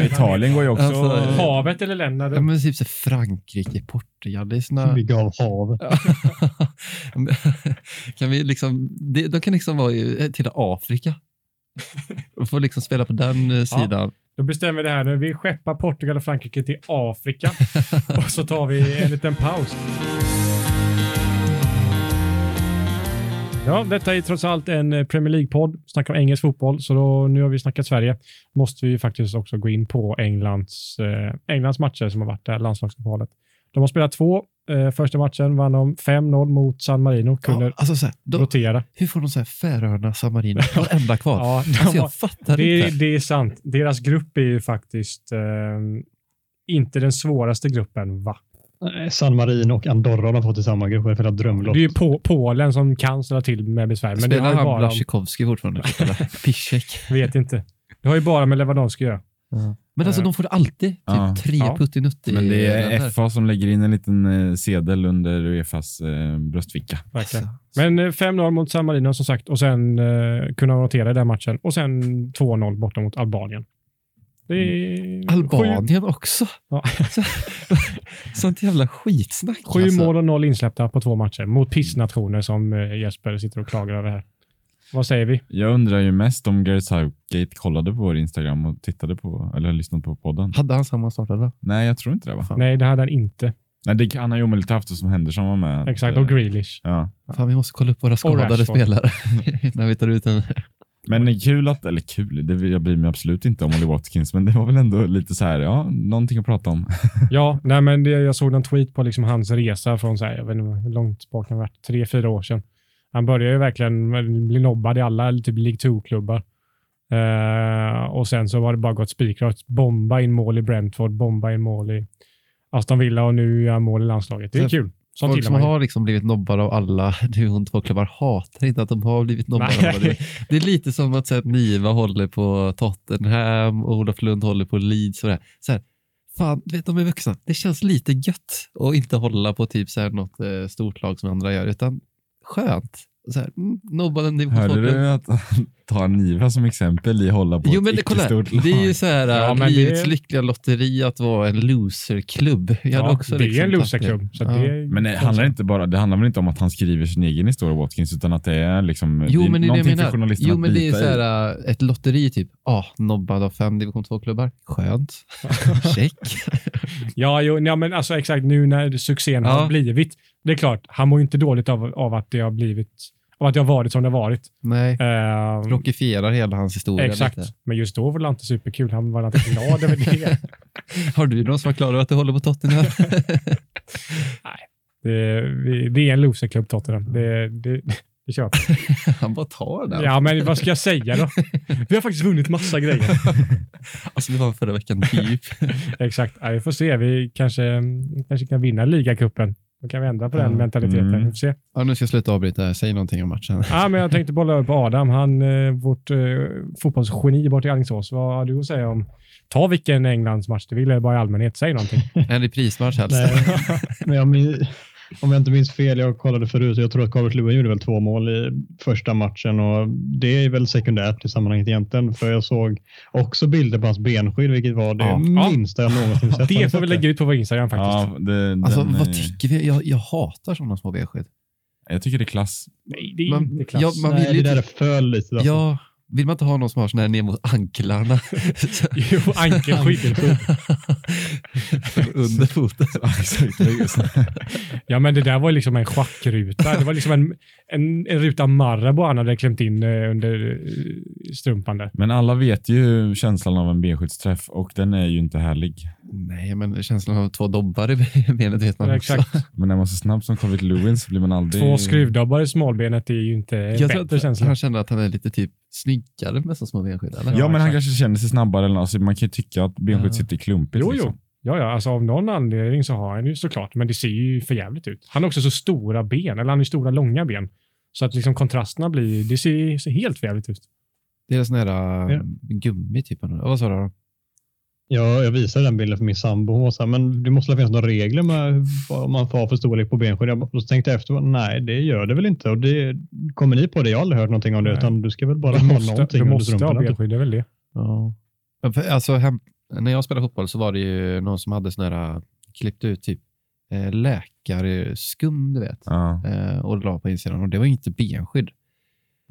Ja, Italien går ju också...
Alltså,
Havet eller länder?
ja, men typ så Frankrike, Portugal, det är såna...
Vi gav havet.
kan vi liksom, det, de kan liksom vara i- till Afrika. Och få liksom spela på den eh, sidan.
Då bestämmer vi det här nu. Vi skeppar Portugal och Frankrike till Afrika och så tar vi en liten paus. Ja, detta är trots allt en eh, Premier League-podd. Snackar om engelsk fotboll, så då, nu har vi snackat Sverige. Måste vi faktiskt också gå in på Englands, eh, Englands matcher som har varit där, landslagsuppehållet. De har spelat två. Eh, första matchen vann de 5-0 mot San Marino. Kunde
Ja, alltså så här, de,
rotera.
hur får de så här Färöarna, San Marino, varenda kvar?
Ja, de
Alltså jag fattar
Det,
inte.
det är sant. Deras grupp är ju faktiskt eh, inte den svåraste gruppen, va?
Nej, San Marino och Andorra har de fått i samma grupp. Det är drömlott.
Det är ju på, Polen som kan ställa till med besvär. Men det har
han
bara...
Blasjikovskij fortfarande? Piszek?
Vet inte. Det har ju bara med Lewandowski att göra.
Men alltså
Eh,
de får alltid typ
Ja.
tre
Ja.
puttinutti.
Men det är. FA som lägger in en liten eh, sedel under Uefas eh, bröstficka.
Alltså,
Men eh, 5-0 mot San Marino som sagt och sen eh, kunna notera i den matchen och sen 2-0 borta mot Albanien. Det är sju,
Albanien också.
Ja.
Så- Sånt jävla skitsnack.
sju
alltså.
mål och noll insläppta på två matcher mot pissnationer som eh, Jesper sitter och klagar över här. Vad säger vi?
Jag undrar ju mest om Gareth Southgate kollade på vår Instagram och tittade på, eller lyssnade på podden.
Hade han samma startelva?
Nej, jag tror inte det. Va?
Fan.
Nej, det hade han inte.
Nej, det, han har ju omöjligt haft det som Henderson var med.
Exakt, och Grealish.
Ja.
Fan, vi måste kolla upp våra skadade spelare när vi tar ut en.
Men det är kul att, eller kul, det, jag bryr mig absolut inte om Ollie Watkins, men det var väl ändå lite så här, ja, någonting att prata om.
Ja, nej, men det, jag såg en tweet på liksom hans resa från så här, jag vet inte hur långt bak han varit, tre, fyra år sedan. Han började ju verkligen bli nobbad i alla typ League 2-klubbar. Eh, och sen så har det bara gått spikrakt. Bomba in mål i Brentford, bomba in mål i Aston Villa och nu gör han mål i landslaget. Det är
Så
kul. Sånt
Folk som har liksom blivit nobbade av alla division 2-klubbar hatar inte att de har blivit nobbade.
Nej.
av det. Det är lite som att så här, Niva håller på Tottenham och Olof Lund håller på Leeds. Och det. här. Så här, fan, du vet, de är vuxna. Det känns lite gött att inte hålla på typ så här, något eh, stort lag som andra gör, utan skönt. Så här, mm, nobbade en division
Hörde
2-klubb.
du att ta Niva som exempel i hålla på
Jo,
ett
men det, kolla,
icke-stort
här, det är ju
lag?
så här,
Ja,
äh,
men
livets
det-
lyckliga lotteri att vara en loserklubb. Hade
Ja,
också
det
liksom
är en loserklubb. Så
Ja.
det
Men det handlar, inte bara, det handlar väl inte om att han skriver sin egen historia, Watkins, utan att det är liksom,
Jo,
det är
men det är det
någonting för journalisterna
Jo,
att
men det är så här, äh, ett lotteri typ. Ah, nobbad av fem division 2-klubbar. Skönt. Check.
Ja, jo, ja, men alltså exakt nu när succén
Ja.
har blivit. Det är klart, han mår ju inte dåligt av, av att det har blivit av att det har varit som det har varit.
Nej,
Eh,
glorifierar hela hans historia
exakt.
lite.
Men just då var det inte superkul. Han var inte glad över det.
Har du någon som var klar över att du håller på Tottenham?
Det, vi- det är en loserklubb Tottenham. Det, det, det köper jag.
Han bara tar den.
Ja, men vad ska jag säga då? Vi har faktiskt vunnit massa grejer.
Alltså, vi var förra veckan typ.
Exakt. Ja, vi får se. Vi kanske, kanske kan vinna ligacupen. Då kan vi ändra på den
Ja.
mentaliteten.
Mm.
Vi får se.
Ja, nu ska jag sluta avbryta. Säg någonting om matchen.
Ja, men jag tänkte bolla över på Adam. Han, eh, vårt eh, fotbollsgeni bort i Alingsås. Vad har du att säga om... Ta vilken Englandsmatch du vill, eller bara i allmänhet. Säg någonting.
En reprismatch helst.
Nej, men jag min, om jag inte minns fel, jag kollade förut, jag tror att Calvert Lewin gjorde väl två mål i första matchen och det är väl sekundärt i sammanhanget egentligen, för jag såg också bilder på hans benskydd, vilket var det
Ja.
Minsta jag någonsin sett.
Det får vi lägga ut på vår Instagram faktiskt.
Ja, det,
Alltså,
den,
vad tycker vi? Jag, jag hatar sådana små benskydd.
Jag tycker det är klass.
Nej, det är
Man-
inte klass.
ja, man
Nej,
vill ju
det där är
typ-
för lite. Alltså.
Ja, vill man inte ha någon som har sån här ner mot anklarna?
Jo, ankelskydd.
Under foten.
Ja, men det där var liksom en schackruta. Det var liksom en, en, en ruta Marabou han hade klämt in eh, under eh, strumpan där.
Men alla vet ju känslan av en benskydtsträff och den är ju inte härlig.
Nej, men känslan av två dobbar i benet vet man
Ja,
också.
exakt.
Men när man är så snabb som Calvert Lewin så blir man aldrig...
Två skruvdobbar i smalbenet är ju inte
Jag tror
bättre
att
känsla.
han känner att han är lite typ snyggare med så små benskydd. Eller?
Ja, men han
exakt.
kanske känner sig snabbare. Eller, något. alltså, man kan ju tycka att benskydd
Ja.
sitter klumpigt.
Jo,
liksom.
jo. Ja, ja, alltså av någon anledning så har han ju såklart, men det ser ju för jävligt ut. Han har också så stora ben, eller han har ju stora långa ben. Så att liksom kontrasterna blir, det ser, ser helt för jävligt ut.
Det är sån här
Ja.
äh, gummi typ. Ja, Vad sa du? Då?
Ja, jag visade den bilden för min sambo. Hon var så här, men det måste finnas några regler med vad man får ha för storlek på benskydd. Jag så tänkte jag efter, nej det gör det väl inte. Och det, kommer ni på det? Jag har aldrig hört någonting om det,
Nej.
utan du ska väl bara
Du
ha
måste,
någonting
du
under
måste ha
strumporna. typ.
benskydd, det är väl det.
Ja. Alltså, hem, när jag spelade fotboll så var det ju någon som hade sån här, äh, klippt ut typ eh, läkarskum, du vet,
Ja.
eh, och la på insidan. Och det var inte benskydd.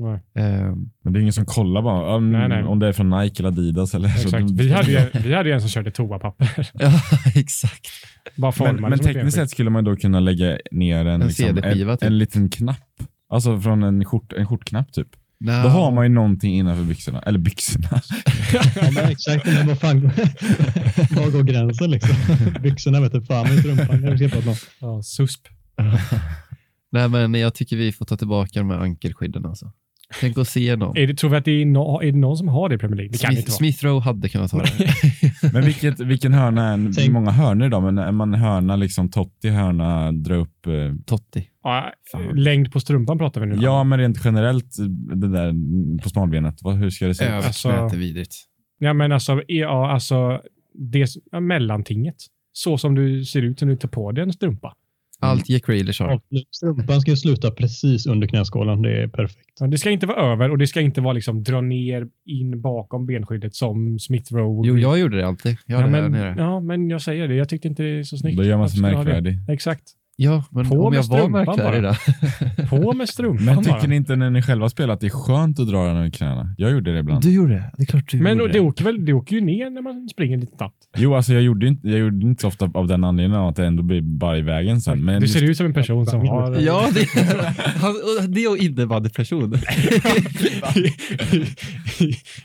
Nej.
Eh,
Men det är ingen som kollar bara um,
Nej, nej.
om det är från Nike eller Adidas. Eller, så
Exakt.
de-
Vi hade, ju, vi hade ju en som körde toapapper.
ja, exakt.
Bara
men men tekniskt sett skulle man då kunna lägga ner en,
En
liksom, en,
typ.
en liten knapp. Alltså från en, skjort, en skjortknapp typ.
No.
Då har man ju någonting innanför byxorna. Eller byxorna.
Ja, exakt, men vad fan, var går gränsen liksom? Byxorna vet du fan, i vad
Ja, susp.
Nej, men jag tycker vi får ta tillbaka de här ankelskydden. Alltså. Tänk att se någon.
Är det, tror vi att det är, no, är det någon som har det i Premier League? Det kan det
Smith,
vara.
Smith Rowe hade kunnat ha det.
Men vilket, vilken hörna är en,
Tänk-
många hörnor idag, men är man hörna liksom Totti hörna dra upp eh,
Totti.
Ja, längd på strumpan pratar vi nu.
Ja, men rent generellt det där på smalbenet. Vad, hur ska det se ut?
Alltså-
är vidrigt.
Ja, men alltså, ja, alltså det, ja, mellantinget. Så som du ser ut när du tar på dig en strumpa.
Allt Jack Grealish har.
Och Strumpan ska sluta precis under knäskålen. Det är perfekt.
Ja, Det ska inte vara över och det ska inte vara liksom dra ner in bakom benskyddet som Smith Rowe.
Jo, jag gjorde det alltid. Jag
ja, men, ja, men jag säger det. Jag tyckte inte det är så snyggt.
Då gör man sig märkvärdig.
Exakt.
Ja, men
På
om
med
jag var märkvärdig
bara.
då.
På med strumpan
Men
bara.
tycker ni inte när ni själva spelar att det är skönt att dra den över knäna? Jag gjorde det ibland.
Du gjorde det. Det är klart du
Men
gjorde
det åker, väl, det åker ju ner när man springer lite snabbt.
Jo, alltså jag gjorde inte, jag gjorde inte så ofta av den anledningen att det ändå blir bara i vägen sen. Men
du ser ut som en person som har...
Ja, det, han, det är innebandyperson.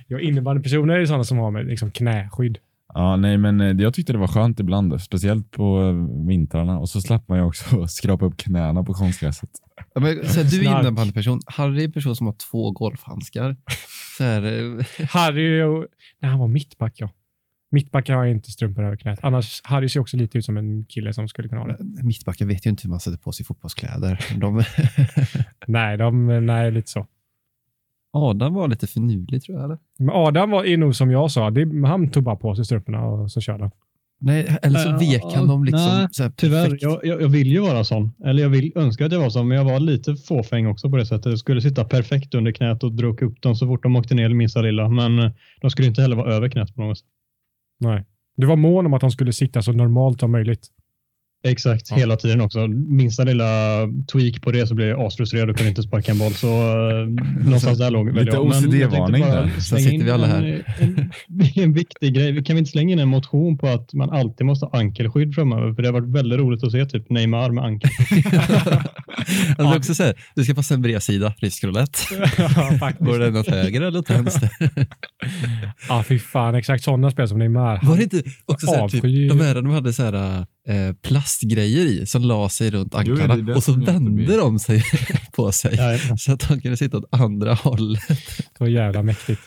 ja, innebandypersoner är sådana som har med liksom knäskydd.
Ja, nej, men eh, jag tyckte det var skönt ibland, speciellt på eh, vintrarna. Och så slapp man ju också skrapa upp knäna på konstgräset.
Ja, men, så här, du är innebandyperson. Harry är en person som har två golfhandskar. Så här, eh,
Harry, och, nej, han var mittback ja. Mittbackar har inte strumpor över knät. Annars, Harry ser också lite ut som en kille som skulle kunna ha det.
mittbackar vet ju inte hur man sätter på sig fotbollskläder. De,
Nej, de, nej, lite så.
Adam var lite finurlig tror jag. Eller?
Men Adam var, är nog som jag sa, det, han tog bara på sig strumporna och så körde han.
Nej, eller så vek han dem liksom
nej,
så här
Tyvärr, jag, jag, jag vill ju vara sån. Eller jag vill önska att jag var sån, men jag var lite fåfäng också på det sättet. Jag skulle sitta perfekt under knät och dra upp dem så fort de åkte ner minsta lilla. Men eh, de skulle inte heller vara över knät på något sätt.
Nej. Du var mån om att de skulle sitta så normalt som möjligt.
Exakt,
Ja.
hela tiden också. Minsta lilla tweak på det så blir jag asfrustrerad och kunde inte sparka en boll. Så uh, någonstans där låg väl
Lite OCD-varning
bara
där.
Sen sitter vi alla
En, en, en viktig grej. Kan vi inte slänga in en motion på att man alltid måste ha ankelskydd framöver? För det har varit väldigt roligt att se typ Neymar med ankel.
alltså, det är också så här, du ska passa en bredsida, risk roulette.
ja.
Går den åt höger eller åt vänster?
Ja, fy fan. Exakt sådana spel som Neymar.
Var det inte också så här, typ, de här de hade så här, eh, plastgrejer i som la sig runt
Jo,
anklarna
det
och så vände de sig på sig
Ja,
så att de kunde sitta åt andra hållet.
Det var jävla mäktigt.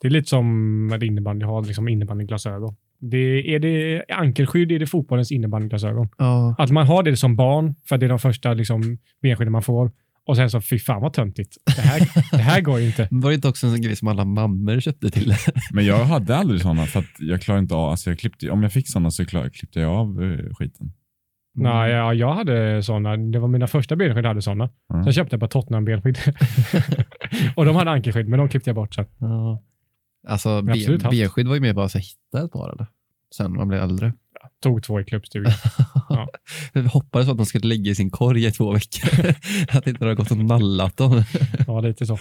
Det är lite som att innebandy har liksom innebandyglasögon. Det, är det ankelskydd är det fotbollens innebandyglasögon.
Ja.
Att man har det som barn, för att det är de första liksom, benskydden man får. Och sen så, fy fan vad töntigt. Det här, det här går ju inte.
Var det inte också en sån grej som alla mammor köpte till
Men jag hade aldrig sådana för att jag klarade inte av, alltså jag klippte, om jag fick sådana så klar, klippte jag av eh, skiten.
Nej, ja, jag hade sådana. Det var mina första benskydd jag hade sådana.
Mm.
Sen köpte jag bara Tottenham-benskydd. och de hade ankelskydd, men de klippte jag bort sen.
Ja. Alltså, benskydd var ju mer bara så här, hitta ett par eller? Sen när man blev äldre.
Tog två i klubbstugan. Ja.
Jag hoppades att de skulle ligga i sin korg i två veckor. att inte de har gått och nallat dem.
Ja, lite så.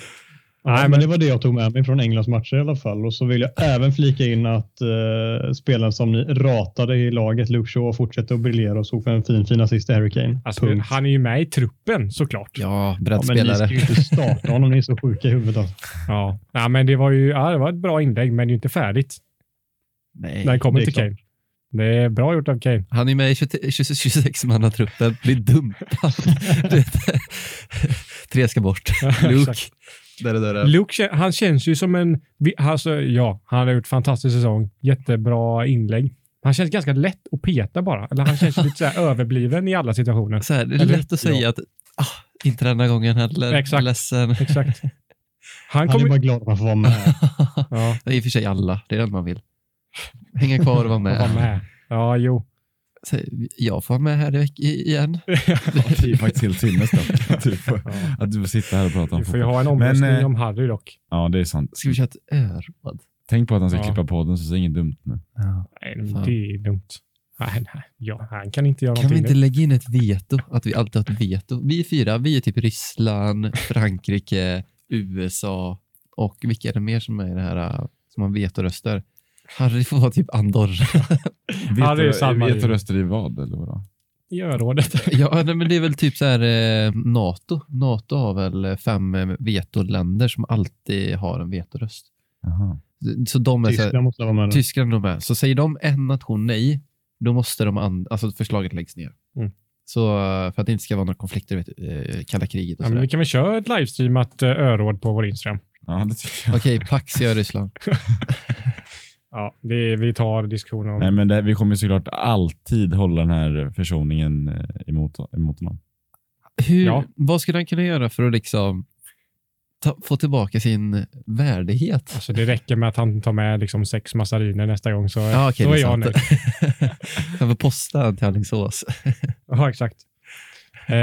Nej, men det var det jag tog med mig från Englands matcher i alla fall. Och så vill jag även flika in att uh, spelaren som ni ratade i laget, Luke Shaw, fortsätter att briljera och såg för en fin, fin assist till Harry Kane.
Alltså, han är ju med i truppen såklart.
Ja,
Ja, men ni ska
breddspelare.
ju inte starta honom, ni är så sjuka i huvudet. Alltså.
Ja. ja, men det var ju ja, det var ett bra inlägg, men det är ju inte färdigt
Nej.
när det kommer
det
till
klart.
Kane. Det är bra gjort av Kane.
Han är med i 26-mannatruppen, blir dumpad. Tre ska bort. Luke. Där, där, där.
Luke, han känns ju som en... Alltså, ja, han har gjort fantastisk säsong. Jättebra inlägg. Han känns ganska lätt att peta bara. Eller han känns lite så här överbliven i alla situationer.
Så här, det är
Eller-
lätt att säga att ah, inte denna gången heller.
Exakt.
Ledsen.
Exakt. Han
Han är
kommer...
bara glad att man får vara med.
Ja,
Det är i och för sig alla. Det är det man vill. Hänga kvar och vara med.
vara med. Ja, jo.
Så, jag får vara med här i veck- i- igen.
Det är faktiskt helt sinnes att, du får, att du får sitta här och prata om
Vi får ju ha en omröstning
eh,
om Harry dock.
Ja, det är sant.
Ska vi köra ett öråd?
Tänk på att han ska
Ja.
klippa podden så säg inget dumt nu.
Ja.
Nej,
fan.
det är dumt. Nej, nej. Ja, han kan inte göra
Kan vi inte
nu.
lägga in ett veto? Att vi alltid har ett veto. Vi är fyra. Vi är typ Ryssland, Frankrike, USA och vilka är det mer som är i det här äh, som har vetoröster? Harry får vara typ Andorra.
Ja, det är
Vet
samma
du
linje.
röster i vad eller vadå?
I örådet.
ja, nej, men det är väl typ så här eh, NATO. NATO har väl eh, fem eh, vetoländer som alltid har en vetoröst.
Jaha.
Så de är så här,
Tyskland måste vara med.
Tyskland de är. Så säger de en nation nej, då måste de and- alltså förslaget läggs ner.
Mm.
Så eh, för att det inte ska vara några konflikter, vet, du, eh, kalla kriget och
Ja, men
sådär.
vi kan väl köra ett livestreamat eh, öråd på vår Instagram.
Ja, det tycker jag.
Okej, Pax gör Ryssland.
Ja, det, vi tar diskussionen om
Nej, men det, vi kommer såklart alltid hålla den här försoningen eh, emot, emot honom.
Hur,
Ja.
Vad skulle han kunna göra för att liksom ta, få tillbaka sin värdighet?
Alltså, det räcker med att han tar med liksom sex massariner nästa gång så,
Ja, okej,
så är jag nöjd.
Han får posta han till Alingsås.
Ja, exakt. Eh,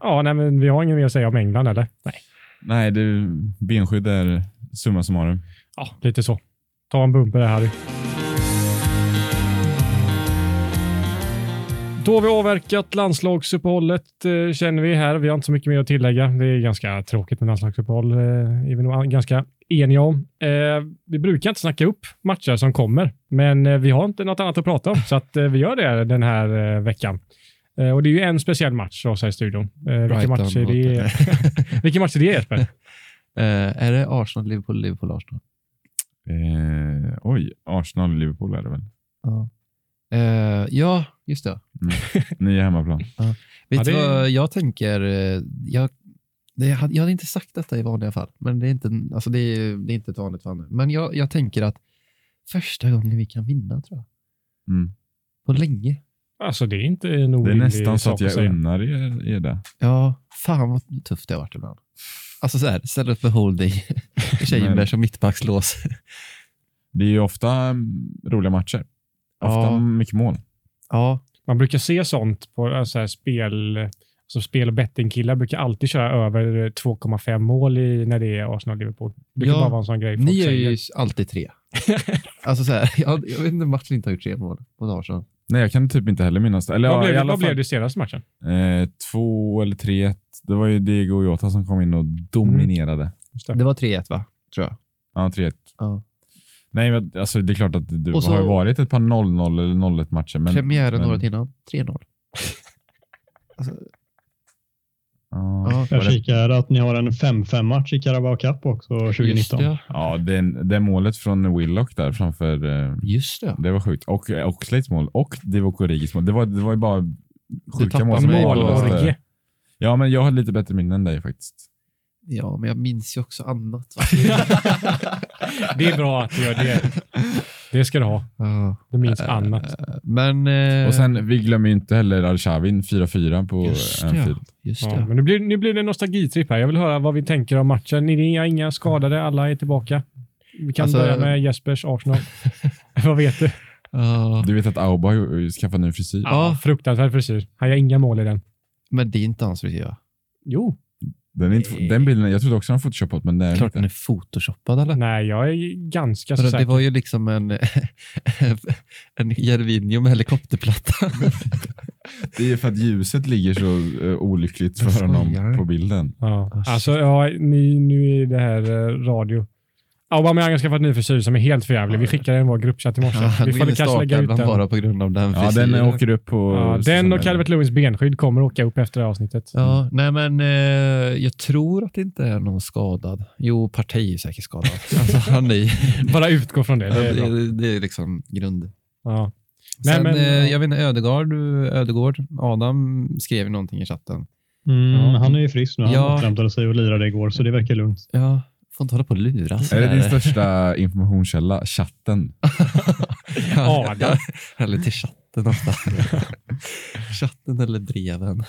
ja, nej, men vi har inget mer att säga om England, eller? Nej.
Nej, det, benskydd är summa summarum.
Ja, lite så. Ta en bumper Harry. Då har vi avverkat landslagsuppehållet eh, känner vi här. Vi har inte så mycket mer att tillägga. Det är ganska tråkigt med landslagsuppehåll, eh, är vi nog ganska eniga om. Eh, vi brukar inte snacka upp matcher som kommer, men vi har inte något annat att prata om, så att vi gör det den här veckan. Och det är ju en speciell match för oss här i studion. Vilken, match är det? vilken match är det Jesper?
Är det Arsenal, Liverpool, Liverpool, Arsenal?
Eh, oj, Arsenal Liverpool är det väl?
Ja. Eh, ja, just det.
Ni är hemmaplan.
Vet
Ja,
du
det-
vad jag tänker? eh, Jag, det, jag, hade, jag hade inte sagt detta i vanliga fall, men det är inte, alltså det är, det är inte ett vanligt fall. Men jag, jag tänker att första gången vi kan vinna, tror jag.
Mm.
På länge.
Alltså, det är inte en
Det är nästan så att jag unnar er, er det.
Ja, fan vad tufft det har varit ibland. Alltså så här, ställa upp med holding,
Men-
som mittbackslås.
Det är ju ofta mm, roliga matcher. Ofta
Ja.
mycket mål.
Ja,
Man brukar se sånt på äh, så här spel, alltså spel och bettingkillar brukar alltid köra över 2,5 mål i, när det är Arsenal-Liverpool. Det kan
Ja,
bara vara en sån grej
ni är
säger.
ju alltid tre. Alltså så här, jag, jag vet inte, Martin inte har gjort tre mål mot Arsenal.
Nej, jag kan typ inte heller minnas det. Eller,
Vad
ja,
blev,
i
det-
alla
vad blev
fall,
det i senaste matchen?
eh, två eller tre. Det var ju Diego Jota som kom in och dominerade.
Just det.
Det var 3-1 va? Tror jag.
Ja, 3-1.
Ja.
Nej, men, alltså, det är klart att det
Och så-
har ju varit ett par 0-0 eller 0-1 matcher. Men,
Premiären
men,
året innan, 3-0. Alltså,
Ja,
Jag kikar att ni har en 5-5 match i Carabao Cup också
just
2019.
det.
ja det, det målet från Willock där framför, eh,
Just det.
det var sjukt. Och Oxlates mål och Divock Origis mål. Det var, det var ju bara sjuka mål. som.
Norge.
Ja, men jag har lite bättre minne än dig faktiskt.
Ja, men jag minns ju också annat.
Det är bra att du gör det. Det ska du ha.
Ja.
Du minns
Eh,
annat.
Men... eh,
Och sen, vi glömmer ju inte heller Arshavin 4-4 på
Just det.
Anfield.
Just
Ja,
det.
men nu blir, nu blir det en nostalgitripp här. Jag vill höra vad vi tänker om matchen. Ni är inga skadade, alla är tillbaka. Vi kan
Alltså-
börja med Jespers Arsenal. vad vet du?
Ja,
Du vet att Auba har ju skaffat ny frisyr?
Ja, fruktansvärd frisyr. Han gör inga mål i den.
men det är inte hans frisyr va?
Jo.
Den, är inte, den bilden, jag trodde också han photoshopat, men det är
Klart
inte.
den är photoshoppad eller?
Nej, jag är ganska så
För det
säker.
var ju liksom en, en Jervinho med helikopterplatta.
Det är för att ljuset ligger så eh, olyckligt för honom på bilden.
Ja. Alltså, ja, ni, nu är det här eh, radio. Aubameyang har skaffat en ny frisyr som är helt förjävlig. Vi skickade den i vår gruppchatt i morse.
Han
vi får kanske lägga ut den.
bara på grund av den
Ja,
frisyren.
den åker upp på...
Ja, den och Calvert Lewins benskydd kommer åka upp efter det här avsnittet.
Ja, nej men eh, jag tror att det inte är någon skadad. Jo, Partey är säkert skadad. Alltså, han är,
Bara utgå från det. Det är
det, det är liksom grund.
Ja. Nej,
Sen,
men,
eh,
ja.
jag vet inte, Ödegård, Ödegård, Adam skrev någonting i chatten.
Mm,
Ja.
Han är ju frisk nu. Han
Ja.
återhämtade sig och lirade igår, så det verkar lugnt.
Ja, får inte hålla på och luras.
Är det din största informationskälla? Chatten?
Adam.
Eller till chatten ofta. chatten eller breven.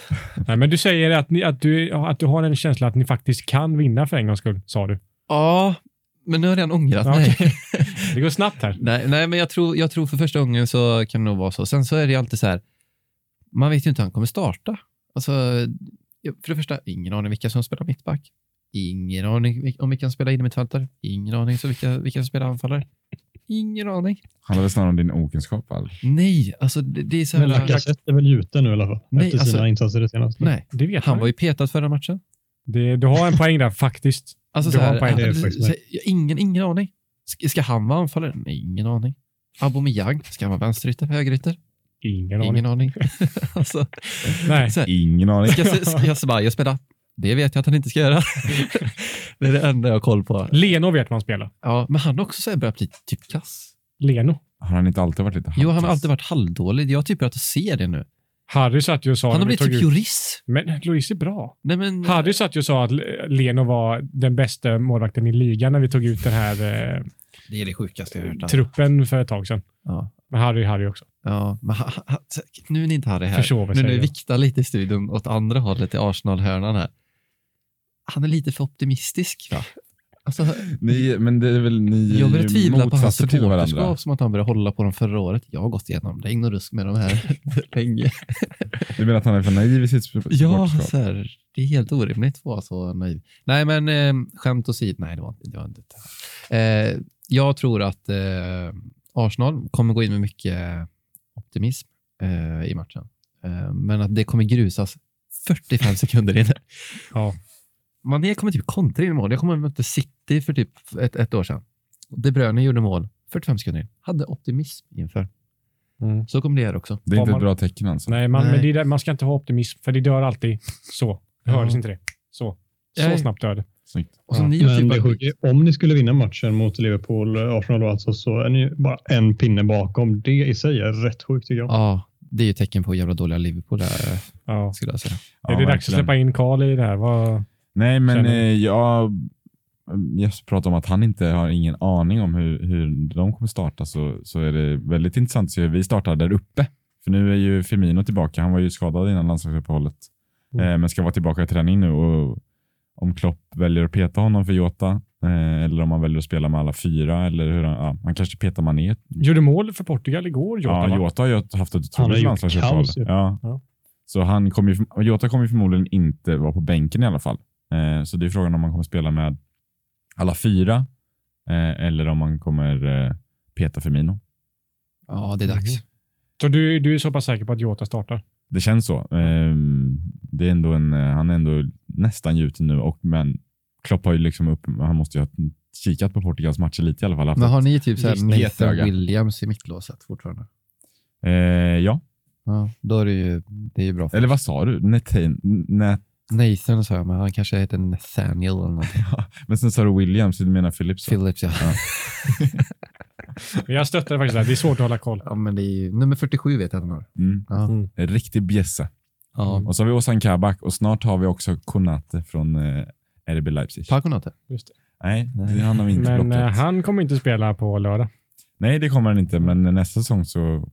Nej, men du säger att, ni, att, du, att du har en känsla att ni faktiskt kan vinna för en gångs skull, sa du.
Ja, men nu har jag redan ångrat
Ja,
mig.
okej. Det går snabbt här.
Nej, nej, men jag tror, jag tror för första gången så kan det nog vara så. Sen så är det alltid så här, man vet ju inte hur han kommer starta. Alltså, för det första, ingen aning vilka som spelar mittback. Ingen aning om vilka som spelar innermittfältare. Ingen aning så vilka, vilka som spelar anfallare. Ingen aning.
Handlar väl snarare om din okunskap? Al?
Nej, alltså det, det är så
Men
här...
Lacazette är väl gjuten nu i alla fall,
Nej,
efter
alltså-
sina insatser det senaste.
Nej,
Det vet
han
man
var ju petad förra matchen.
det, Du har en poäng där, faktiskt.
Alltså
Du
så
har
här,
en poäng.
Det är
alltså,
faktiskt
så ingen, ingen aning. Ska, ska han vara anfallare? Nej, ingen aning. Aubameyang, ska han vara vänsterytter, högerytter?
Ingen aning.
Ingen aning. alltså,
Nej.
här,
Ingen aning.
Ska, ska Ceballos spela? Det vet jag att han inte ska göra. det är det enda jag har koll på.
Leno vet man spelar.
Ja, men han har också så här börjat bli typ kass.
Leno.
Har han inte alltid varit lite
Jo, han har
halvkass?
alltid varit halvdålig. Jag har typ börjat se det nu.
Harry satt ju och sa...
Han har blivit typ
ut-
Lloris.
Men Louise är bra.
Nej, men...
Harry satt ju och sa att Leno var den bästa målvakten i ligan när vi tog ut den här eh,
Det är det sjukaste jag har hört. alltså.
truppen för ett tag sedan.
Ja.
Men Harry är Harry också.
Ja, men ha, ha, nu är ni inte Harry här.
Försover
Nu
sig.
när vi viktar lite i studion åt andra hållet, till Arsenal-hörnan här. Han är lite för optimistisk, va? Alltså,
Ni, men det är väl ni
jag börjar tvivla på hans
motsatser till varandra.
supporterskap som att han började hålla på dem förra året. Jag har gått igenom regn och rusk med de här länge.
Du menar att han är för naiv i sitt sup-
Ja,
supporterskap?
så här, det är helt orimligt att vara så naiv. Nej, men eh, skämt åsido. Nej, det var, inte- det var inte det. Eh, jag tror att eh, Arsenal kommer gå in med mycket optimism eh, i matchen. Eh, men att det kommer grusas 45 sekunder in.
Ja.
Mané kommer typ kontra in i mål. Jag kommer mötte City för typ ett, ett år sedan. De Bruyne gjorde mål 45 sekunder in. Hade optimism inför.
Mm.
Så kommer det här också.
Det är inte
Har
ett bra tecken alltså.
Nej, man,
Nej.
Men det är där, man ska inte ha optimism, för det dör alltid så. Det
Ja.
hördes inte det. Så. Så
Nej.
snabbt dör det.
Snyggt.
Och så
Ja.
ni typ
det
bara-
sjuka är, om ni skulle vinna matchen mot Liverpool, eh, Arsenal då alltså, så är ni bara en pinne bakom. Det i sig är rätt sjukt tycker jag.
Ja, det är ju tecken på jävla dåliga Liverpool där,
Ja.
skulle jag säga.
är det dags att
verkligen.
släppa in Karl i det här? Vad...
Nej, men eh, jag Jesper pratar om att han inte har ingen aning om hur, hur de kommer starta så, så är det väldigt intressant att se hur vi startar där uppe. För nu är ju Firmino tillbaka. Han var ju skadad innan landslagsuppehållet.
Mm.
Eh, men ska vara tillbaka i träning nu och om Klopp väljer att peta honom för Jota eh, eller om han väljer att spela med alla fyra eller hur han, ja, han kanske petar Mané.
Gjorde mål för Portugal igår, Jota,
Ja,
va?
Jota har ju haft ett otroligt landslagsuppehåll. Ja.
Ja.
Så han kommer ju, Jota kommer ju förmodligen inte vara på bänken i alla fall. Eh, så det är frågan om man kommer spela med alla fyra Eh, eller om man kommer eh, peta Firmino.
Ja, det är dags.
Så du, du är så pass säker på att Jota startar?
Det känns så. Eh, det är ändå en, eh, han är ändå nästan gjuten nu, och, men Klopp har ju liksom upp, han måste ju ha kikat på Portugals matcher lite i alla fall.
Men har ni typ så här Nathan. Williams i mittlåset fortfarande?
Eh, ja,
Ja, då är det ju, det är ju bra. För
eller vad sa du? Nathan, Nat,
Nathan sa jag, men han kanske heter Nathaniel eller någonting.
men sen sa du Williams, du menar Phillips? va?
Phillips, ja.
Men jag stöttar faktiskt det. här. Det är svårt att hålla koll.
ja. men det är ju, nummer 47 vet jag att han har.
Mm.
Ja.
Mm.
En riktig bjässe.
Ja.
Och så har vi Ozan Kabak och snart har vi också Konate från eh, RB Leipzig.
Paconate.
Just det.
Nej, det han har vi inte
Men
blockat.
eh, han kommer inte spela på lördag.
Nej, det kommer han inte, men nästa säsong så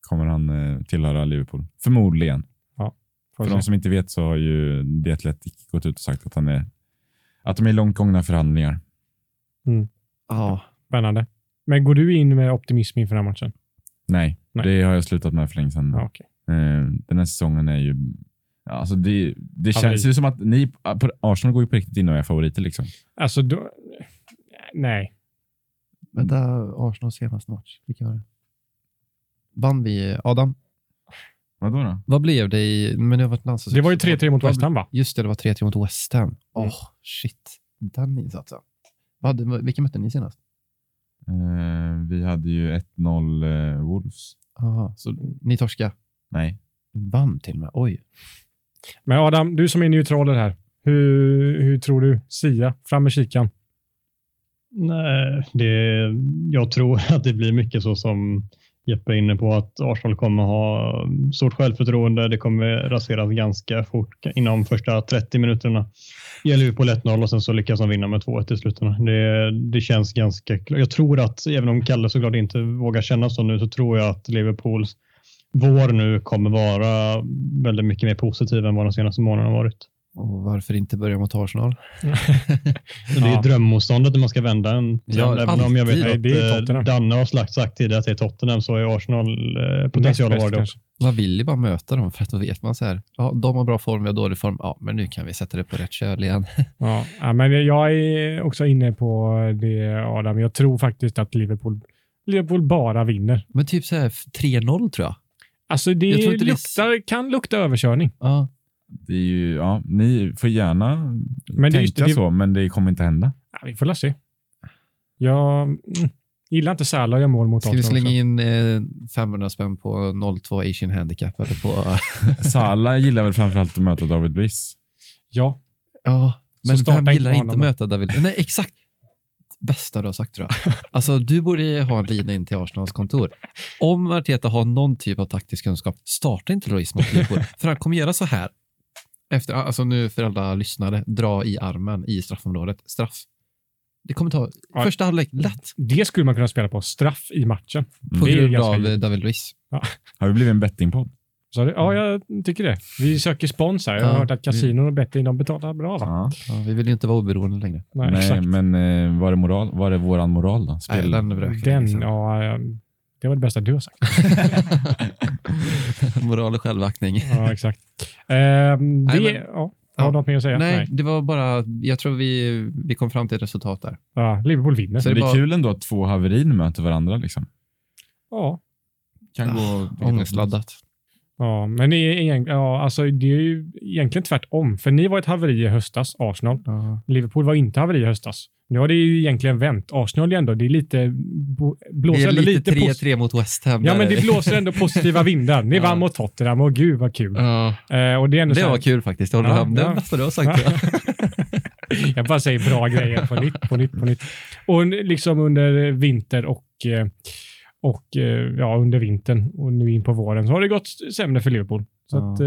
kommer han eh, tillhöra Liverpool. Förmodligen. För de som inte vet så har ju The Athletic gått ut och sagt att, han är, att de är i långt gångna förhandlingar.
Ja.
Spännande. Men går du in med optimism inför den här matchen?
Nej,
Nej.
det har jag slutat med för länge sedan.
Ja, okej.
Eh, den här säsongen är ju... ja, Alltså det, det känns ju som att ni, på, Arsenal går ju på riktigt in och är favoriter. Liksom.
Alltså, då, nej.
Vänta, Arsenal senaste match. Vilka var det? Vann vi? Adam,
Vadå då?
vad blev det i... Men det har varit landslags-
Det var ju 3-3 mot
Vad-
West Ham, va?
Just det, det var 3-3 mot West Ham. Åh,
Mm.
shit. Den insatsen. Vad hade- Vilka mötte ni senast?
Eh, vi hade ju 1-0 eh, Wolves.
Aha, så ni torska
Nej.
vann till och med. Oj.
Men Adam, du som är neutraler här. Hur, hur tror du? Sia, fram med kikan.
Nej, det, jag tror att det blir mycket så som Jeppe är inne på, att Arsenal kommer ha stort självförtroende. Det kommer raseras ganska fort inom första 30 minuterna. Gäller ju på 1-0 och sen så lyckas de vinna med 2-1 i slutändan. Det, det känns ganska klart. Jag tror att, även om Kalle såklart inte vågar känna så nu, så tror jag att Liverpools vår nu kommer vara väldigt mycket mer positiv än vad de senaste månaderna har varit.
Och varför inte börja mot Arsenal?
Det är
Ja.
drömmotståndet det man ska vända en.
Ja,
Även om jag vet att
Det är
eh. Danne har sagt, sagt tidigare att det är Tottenham så är Arsenal eh, potential att vara det också.
Man vill ju bara möta dem för att då vet man så här. Ja, de har bra form, vi har dålig form. Ja, men nu kan vi sätta det på rätt köl igen.
Ja, men jag är också inne på det Adam. Jag tror faktiskt att Liverpool, Liverpool bara vinner.
Men typ så här 3-0 tror jag.
Alltså det,
Jag tror inte det är-
luktar, kan lukta överkörning.
Ja.
Det är ju, ja, ni får gärna
Men det är just
tänka
det-
så, men det kommer inte hända.
Ja, vi får se. Jag mm, gillar inte Salah gör mål mot
Ska vi slänga
också.
in eh, 500 spänn på 0-2 Asian Handicap? Eller på,
Salah gillar väl framförallt att möta David Luiz.
Ja,
ja, men vem
inte
gillar inte
honom.
möta David? Nej, exakt. Bästa du har sagt tror jag. Alltså, du borde ha en lina in till Arsenals kontor. Om Arteta har någon typ av taktisk kunskap, starta inte Lois mot Liverpool. För han kommer göra så här. Efter, alltså nu för alla lyssnare, dra i armen i straffområdet. Straff. Det kommer ta
Ja.
första halvlek lätt
det skulle man kunna spela på. Straff i matchen.
på
Det är
grund av
givet.
David Luiz.
Har vi blivit en bettingpodd?
Det, ja, jag tycker det. Vi söker spons här. Jag har
Ja,
hört att kasinon och betting de betalar bra. Va?
Ja.
Ja, vi vill ju inte vara oberoende längre.
Nej,
Nej, men eh, var är, moral, var är våran moral då?
Nej,
Spel.
den bröt
Den, ja, ja, det var det bästa du har sagt.
Moral och självaktning.
Ja, exakt.
Nej,
det,
men-
ja, har
Ja.
något mer att säga?
Nej, det var bara, jag tror vi, vi kom fram till ett resultat där.
Ja, Liverpool vinner.
Så
det
det
är
var-
kul ändå att två haverin möter varandra. Liksom.
Ja,
Kan gå...
Ångestladdat.
Ja, men det är, ja, alltså, det är ju egentligen tvärtom. För ni var ett haveri i höstas, Arsenal.
Ja.
Liverpool var inte haveri i höstas. Nu har det ju egentligen vänt. Arsenal ändå, det är lite, bo-
Det
blåser
är lite
lite, posi-
3-3 mot West Ham.
Ja, men det blåser ändå positiva vindar. Ni
Ja.
vann mot Tottenham och gud vad kul.
Ja,
Eh, och det är ändå
det
här-
var kul faktiskt. Jag håller
Ja,
med. Det är
ja.
bästa du har sagt. tror jag.
Bara säger bra grejer på nytt, på nytt, på nytt. Och liksom under vinter och, eh, och eh, ja, under vintern och nu in på våren så har det gått sämre för Liverpool. Så
Ja.
att, eh,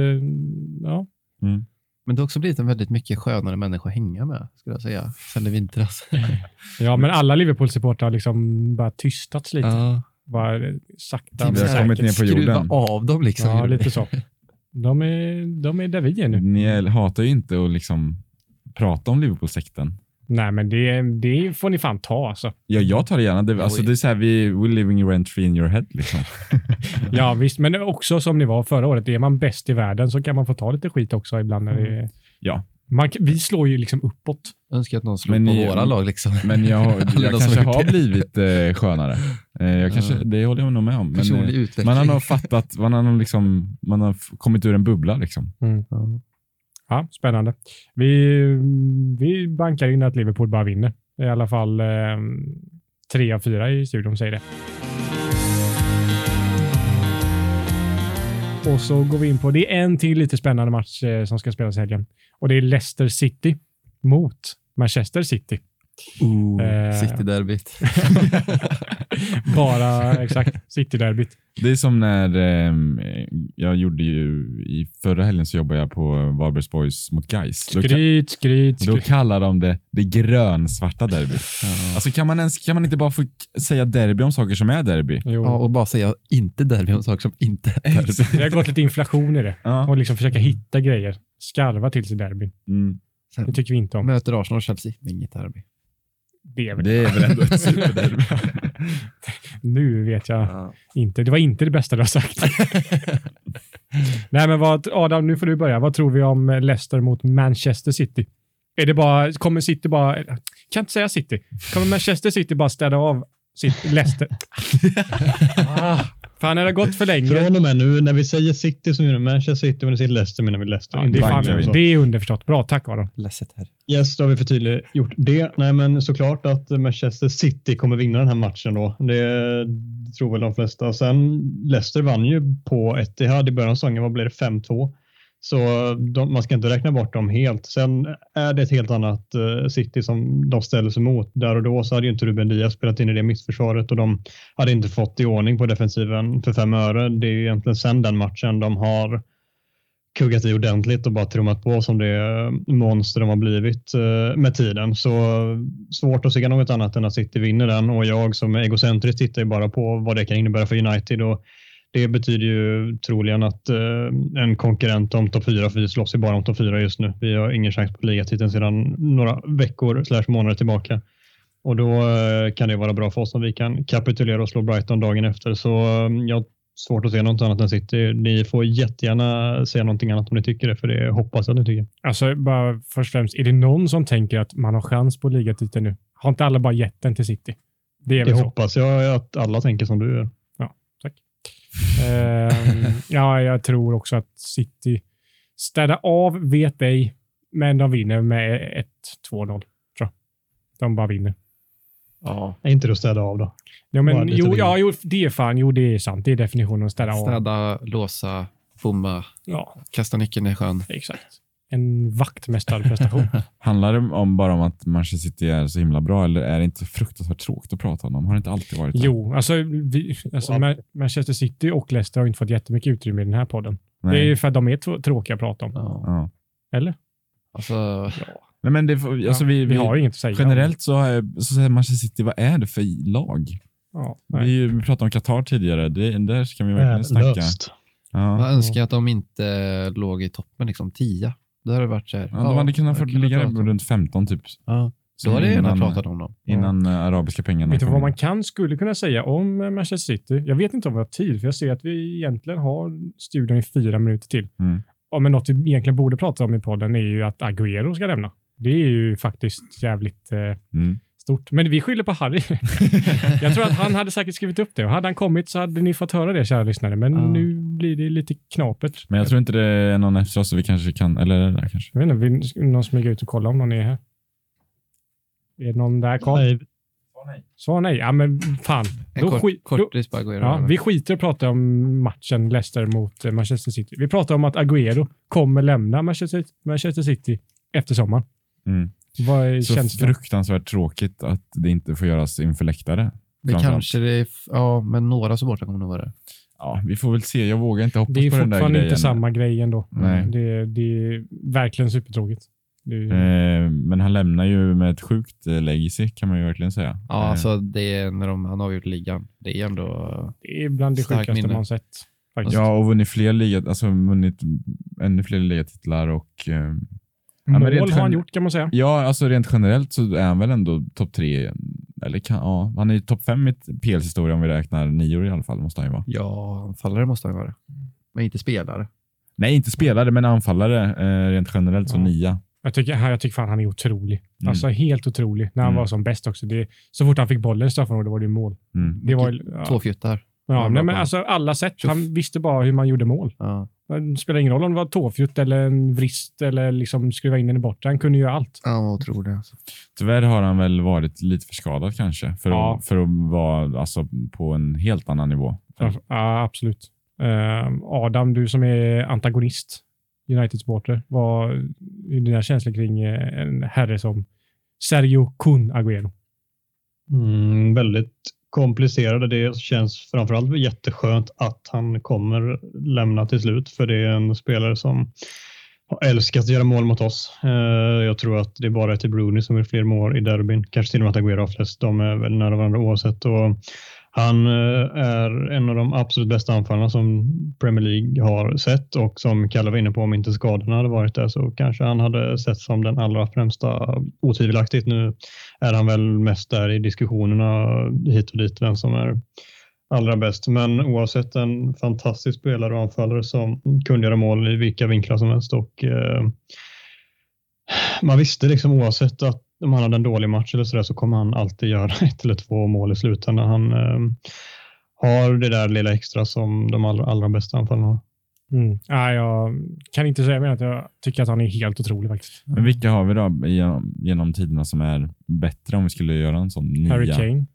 ja.
Mm.
Men det har också blivit en väldigt mycket skönare människa att hänga med, skulle jag säga, sen i vintras.
ja, men alla Liverpool-supportrar har liksom bara tystats lite.
Ja.
Bara eh, sakta men
vi har
så här,
kommit
säkert.
ner på
Skruva
jorden.
av dem liksom.
Ja, lite så. De är, de är där vi är nu.
Ni hatar ju inte att liksom prata om Liverpool-sekten.
Nej, men det, det får ni fan ta alltså.
Ja, jag tar det gärna. Det, alltså, det är så här, vi, we're living rent free in your head. Liksom.
Ja, visst, men också som ni var förra året. Är man bäst i världen så kan man få ta lite skit också ibland. När det,
Ja,
Man, vi slår ju liksom uppåt.
Önskar att någon slog
Men
på
ni-
våra lag. Liksom.
Men jag, jag
som
kanske
har
blivit eh, skönare. Eh, jag kanske. Det håller jag nog med om. Men, eh, man har nog fattat, man har, liksom, man har kommit ur en bubbla. Liksom.
Ja.
Ja, spännande. Vi, vi bankar in att Liverpool bara vinner. I alla fall eh, tre av fyra i studion säger det. Och så går vi in på, det är en till lite spännande match eh, som ska spelas i helgen. Och det är Leicester City mot Manchester City.
Ooh,
Eh.
City-derbyt.
Bara, exakt, City-derbyt.
Det är som när ehm, jag gjorde ju, i förra helgen så jobbade jag på Varbergs Boys mot Gais. Ka-
Skryt, skryt,
då
skryt.
kallar de det det grönsvarta derbyt.
Ja.
Alltså kan man, ens, kan man inte bara få säga derby om saker som är derby?
Jo.
Ja, och bara säga inte derby om saker som inte är derby.
Det har gått lite inflation i det.
Ja.
Och liksom försöka hitta grejer. Skarva till sig derbyn.
Mm.
Det tycker vi inte om.
Möter Arsenal och Chelsea, inget derby.
Det är väl
Det är väl ändå ett superderby.
Nu vet jag
Ja.
inte. Det var inte det bästa du har sagt. Nej, men vad, Adam, nu får du börja. Vad tror vi om Leicester mot Manchester City? Är det bara, kommer City bara, kan inte säga City. Kommer Manchester City bara städa av City, Leicester? ah, fan, det har gått för länge.
Från och med nu när vi säger City så menar vi Manchester City och när vi säger Leicester menar vi Leicester.
Ja, det, är fan, det är underförstått. Bra, tack.
Ledset här.
Yes, då har vi för tydligt gjort det. Nej, men såklart att Manchester City kommer vinna den här matchen då. Det tror väl de flesta. Sen Leicester vann ju på Etihad i början av säsongen. Vad blev det? 5-2. Så eh, de, man ska inte räkna bort dem helt. Sen är det ett helt annat eh, City som de ställer sig mot. Där och då så hade ju inte Ruben Diaz spelat in i det missförsvaret och de hade inte fått i ordning på defensiven för fem öre. Det är ju egentligen sen den matchen de har kuggat i ordentligt och bara trummat på som det eh, monster de har blivit eh, med tiden. Så svårt att se något annat än att City vinner den och jag som egocentriskt egocentrisk tittar ju bara på vad det kan innebära för United och det betyder ju troligen att eh, en konkurrent om topp 4, för vi slåss ju bara om topp 4 just nu. Vi har ingen chans på ligatiteln sedan några veckor slash månader tillbaka. Och då eh, kan det vara bra för oss om vi kan kapitulera och slå Brighton dagen efter. Så eh, jag har svårt att se något annat än City. Ni får jättegärna säga någonting annat om ni tycker det, för det hoppas jag att ni tycker.
Alltså, bara först och främst, är det någon som tänker att man har chans på ligatiteln nu? Har inte alla bara gett den till City? Det
Det hoppas jag att alla tänker som du gör.
Ehm, ja, jag tror också att City städar av, vet ej, men de vinner med 1-2-0. Tror jag. De bara vinner.
Ja.
Är inte det att städa av då?
Ja, men, jo, ja, jo, det är fan, jo, det är sant. Det är definitionen att städa av.
Städa, låsa, bomma,
Ja,
kasta nyckeln i sjön.
exakt. En vaktmästarprestation.
Handlar det om bara om att Manchester City är så himla bra eller är det inte fruktansvärt tråkigt att prata om dem? Har det inte alltid varit det?
jo, alltså, vi, alltså Ma- Manchester City och Leicester har inte fått jättemycket utrymme i den här podden.
Nej.
Det är ju för att de är tr- tråkiga att prata om.
Ja.
Ja.
Eller?
Alltså,
Nej, men det, alltså,
Ja,
vi,
vi har inget att säga.
Generellt så, är- så säger Manchester City, vad är det för lag?
Ja.
Vi, vi pratade om Qatar tidigare. Det, där ska vi verkligen snacka.
Värdelöst.
man
Ja.
önskar att de inte låg i toppen, liksom tia. Det hade varit så här.
Ja, de hade kunnat få
jag
ligga runt 15 typ.
Ja. Så hade jag gärna
Innan-
pratat om dem.
Innan eh, arabiska pengarna
Vet du vad man kan, skulle kunna säga om eh, Manchester City? Jag vet inte om vi har tid, för jag ser att vi egentligen har studion i fyra minuter till.
Mm.
Ja, men något vi egentligen borde prata om i podden är ju att Agüero ska lämna. Det är ju faktiskt jävligt eh,
Mm.
Stort. Men vi skyller på Harry. jag tror att han hade säkert skrivit upp det. Och hade han kommit så hade ni fått höra det, kära lyssnare. Men
Ja.
nu blir det lite knapert.
Men jag tror inte det är någon efter oss, så vi kanske kan, eller där kanske?
Jag vet inte, vill någon smyga ut och kolla om någon är här? Är någon där, Karl?
Nej,
Så nej. Ja, men fan.
En
Då
kort,
skit- då-
kortis på Agüero.
Ja, vi skiter i att prata om matchen Leicester mot eh, Manchester City. Vi pratar om att Agüero kommer lämna Manchester, Manchester City efter sommaren.
Mm.
Vad är
Så
känslan?
fruktansvärt tråkigt att det inte får göras inför läktare.
det kanske det är, ja, men några supportrar kommer nog vara det.
Ja, vi får väl se. Jag vågar inte hoppas
Det är
på den där
fortfarande
grejen.
inte samma grej ändå.
Nej.
Det, det är verkligen supertråkigt. Det är,
Eh, men han lämnar ju med ett sjukt eh, legacy kan man ju verkligen säga.
Ja,
Eh,
alltså det är när de, han avgjort ligan. Det är ändå...
det är bland det sjukaste
minne.
man sett. Faktiskt.
Ja, och vunnit fler liga, alltså vunnit ännu fler ligatitlar och eh, men
Mål
rent
har han gjort kan man säga.
ja, alltså rent generellt så är han väl ändå topp tre, eller kan, ja, han är ju topp fem i PLs historia om vi räknar nior i alla fall, måste han ju vara.
Ja, anfallare måste han vara. Men inte spelare.
Nej, inte spelare, men anfallare eh, rent generellt så
Ja.
nia.
Jag tycker, jag tycker fan han är otrolig.
Mm.
Alltså helt otrolig. När han
Mm.
var som bäst också. Det, så fort han fick bollen i straffområdet var det mål.
Mm.
Det var, ja,
Två fjuttar.
ja, nej, men alltså alla sätt. Han visste bara hur man gjorde mål.
Ja.
Det spelar ingen roll om det var tåfjutt eller en vrist eller liksom skruva in den i bortre. Han kunde göra allt.
Ja, otrolig. Alltså.
Tyvärr har han väl varit lite för skadad kanske, för,
Ja.
att, för att vara alltså, på en helt annan nivå.
Ja, absolut. Ehm, Adam, du som är antagonist, United-supporter, vad är dina känslor kring eh, en herre som Sergio Kun Agüero?
Mm, väldigt komplicerade. Det känns framförallt jätteskönt att han kommer lämna till slut, för det är en spelare som har älskat att göra mål mot oss. Eh, jag tror att det bara är till Bruni som vill fler mål i derbyn. Kanske till och med att Aguero har flest. De är väl nära varandra oavsett. Och han eh, är en av de absolut bästa anfallarna som Premier League har sett och som Kalle var inne på, om inte skadorna hade varit där så kanske han hade sett som den allra främsta otvivelaktigt. Nu är han väl mest där i diskussionerna hit och dit, vem som är allra bäst. Men oavsett en fantastisk spelare och anfallare som kunde göra mål i vilka vinklar som helst och eh, man visste liksom oavsett att om han hade en dålig match eller sådär så kommer han alltid göra ett eller två mål i slutändan. Han eh, har det där lilla extra som de allra, allra bästa anfallarna har.
Mm. Ja, jag kan inte säga mer att jag tycker att han är helt otrolig faktiskt.
Men vilka har vi då genom, genom tiderna som är bättre om vi skulle göra en sån nia?
Harry Kane.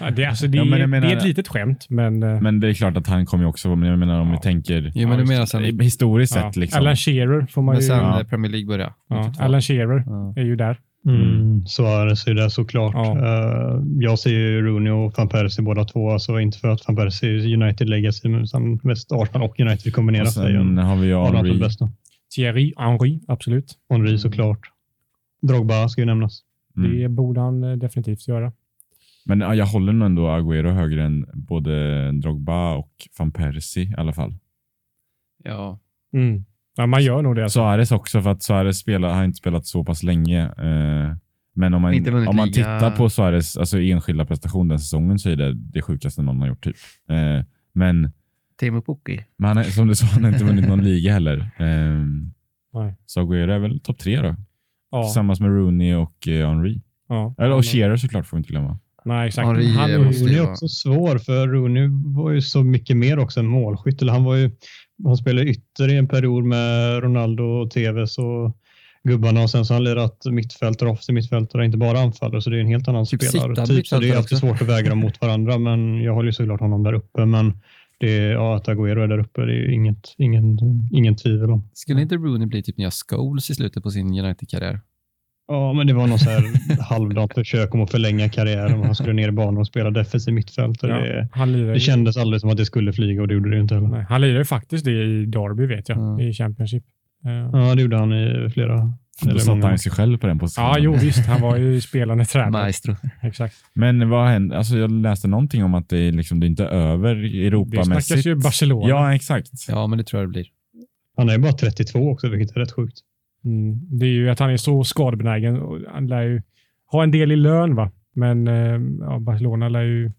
Ja, det, alltså, det,
Ja, men jag menar-
det är ett litet skämt, men... eh,
Men det är klart att han kommer ju också, men jag menar om
Ja.
vi tänker
Jo, men du menar sen,
historiskt
ja.
sett. Liksom.
Alan Shearer får man
men
ju...
sen
ja.
Premier League började.
ja,
92.
Alan Shearer
Ja.
är ju där.
Mm. Suarez är det såklart.
Ja.
Eh, jag ser ju Rooney och van Persie båda två. Alltså inte för att van Persie är United legacy, men utan mest Arsenal och United kombinerat.
Och sen
en
har vi Henry.
bästa.
Thierry Henry, absolut.
Henry såklart. Drogba ska ju nämnas.
Mm.
Det borde han eh, definitivt göra.
Men ja, jag håller nog ändå Agüero högre än både Drogba och van Persie i alla fall.
Ja.
Mm. Ja, man gör nog det. Alltså.
Suarez också, för att Suarez spelar, har inte spelat så pass länge. Eh, men om man,
Inte
om man
liga.
tittar på Suarez alltså enskilda prestation den säsongen så är det det sjukaste någon har gjort. typ. Eh, men,
Teemu Pukki.
men han är, som du sa, han har inte vunnit någon liga heller. Eh,
Nej.
så Agüero är väl topp tre då,
Ja,
tillsammans med Rooney och eh, Henry.
ja.
Eller, och Shearer såklart får vi inte glömma.
Nej, exakt.
Henry
han
Rooney
ju
är också svår för Rooney var ju så mycket mer också än målskytt. Han var ju han spelade ytter i en period med Ronaldo och Tevez och gubbarna och sen så har han lirat mittfältare, offensiv mittfältare, inte bara anfallare. Så det är en helt annan
Typ
spelare.
sittande
Typ, så det är alltid svårt att väga dem mot varandra. Men jag håller ju såklart honom där uppe. Men det är, ja, att Agüero är där uppe, det är ju inget, ingen, ingen tvivel om.
Skulle inte Rooney bli typ nya Scholes i slutet på sin United-karriär?
Ja, men det var någon så här halvdant försök om att förlänga karriären. Han skulle ner i banan och spela defensiv mittfält. och
Ja,
Det, det
ju-
kändes aldrig som att det skulle flyga och det gjorde det ju inte heller.
Nej, han lirar ju faktiskt det i Derby, vet jag,
Mm.
i Championship. Eh,
Ja, det gjorde han i flera...
Då satte han sig själv på den positionen.
ja, jo visst. Han var ju spelande tränare.
Maestro.
Exakt.
Men vad hände? Alltså, jag läste någonting om att det, är liksom, det är inte över
Det
Europamässigt.
snackas ju Barcelona.
Ja, exakt.
Ja, men det tror jag det blir.
Han är bara 32 också, vilket är rätt sjukt.
Mm. Det är ju att han är så skadebenägen. Han lär ju ha en del i lön, va? men eh, ja, Barcelona lär ju...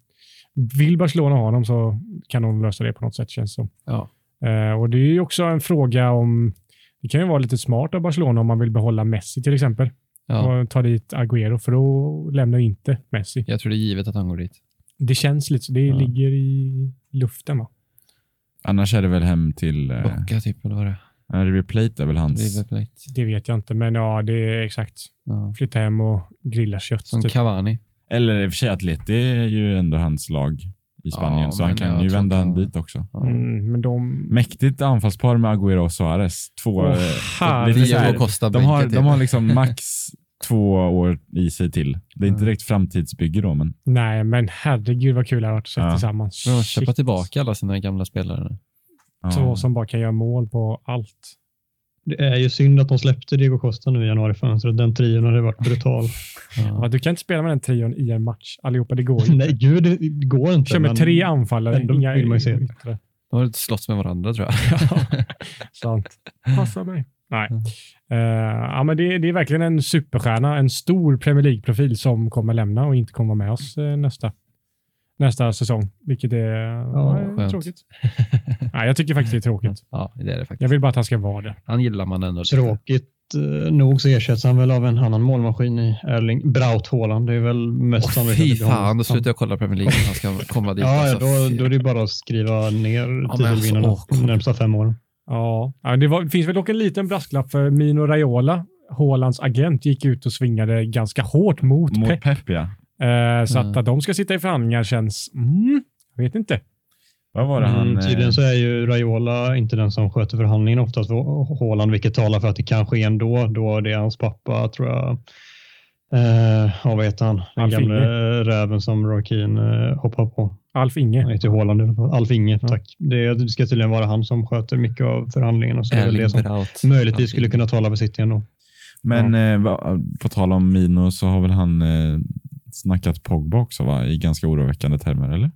Vill Barcelona ha honom så kan de lösa det på något sätt, känns det som.
Ja.
Eh, och Det är ju också en fråga om... Det kan ju vara lite smart av Barcelona om man vill behålla Messi till exempel.
Ja.
Och ta dit Agüero, för då lämnar inte Messi.
Jag tror det är givet att han går dit.
Det känns lite så. Det
Ja.
ligger i luften. va?
Annars är det väl hem till... Eh,
typ, eller vad det är.
River Plate är väl hans...
River Plate.
Det vet jag inte, men ja, det är exakt.
Ja.
Flytta hem och grilla kött.
Som
typ.
Cavani.
Eller i och för sig, Atleti är ju ändå hans lag i Spanien,
Ja,
så han kan ju vända han
han-
dit också.
Ja.
Mm, men de...
Mäktigt anfallspar med Agüero och Suarez. Två, så här-
Costa
de, har, de har liksom max två år i sig till. Det är inte direkt framtidsbygge då, men
Nej, men herregud vad kul det har varit att se
Ja.
tillsammans.
De köpa tillbaka alla sina gamla spelare.
Två som bara kan göra mål på allt.
Det är ju synd att de släppte Diego Costa nu i januarifönstret. Den trion hade varit brutal.
Ja,
Ja.
du kan inte spela med den trion i en match allihopa. Det går ju.
Nej, gud, det går inte.
Kör med tre anfallare, inga
vill man ju se det.
yttre.
De har slåss med varandra tror jag.
Sant. Passa mig. Nej. Eh, ja, men det, det är verkligen en superstjärna, en stor Premier League-profil som kommer lämna och inte kommer med oss eh, nästa, nästa säsong, vilket är ja,
skönt.
tråkigt. Nej, jag tycker faktiskt det är tråkigt.
Ja, det är det faktiskt.
Jag vill bara att han ska vara det.
Han gillar man ändå.
Tråkigt eh, nog så ersätts han väl av en annan målmaskin i Erling Braut Haaland. Det är väl mest sannolikt. att
fy fan, då slutar jag kolla Premier League. Han ska komma dit.
Ja, ja
alltså.
då, då är det bara att skriva ner
men
titelvinnarna
alltså,
de närmsta fem åren.
Ja, ja det, var, det finns väl dock en liten brasklapp för Mino Raiola, Haalands agent, gick ut och svingade ganska hårt mot,
Mot
Pep.
Pep, ja.
Eh, så
Mm.
att, att de ska sitta i förhandlingar känns... Mm, jag vet inte.
Vad var det han...
Mm,
eh,
tydligen så är ju Raiola inte den som sköter förhandlingen oftast för Haaland, vilket talar för att det kan ske ändå. Då det är hans pappa, tror jag. Eh, ja, vad heter han? Den
Alf
gamla
Inge.
räven som Roy Keane eh, hoppar på.
Alf Inge.
Han heter fall. Alf Inge,
Ja.
tack. Det, det ska tydligen vara han som sköter mycket av förhandlingarna. Så det är det som
Braut.
möjligtvis skulle kunna tala för City ändå.
Men eh, va- på tal om Mino så har väl han eh, snackat Pogba också va? i ganska oroväckande termer, eller?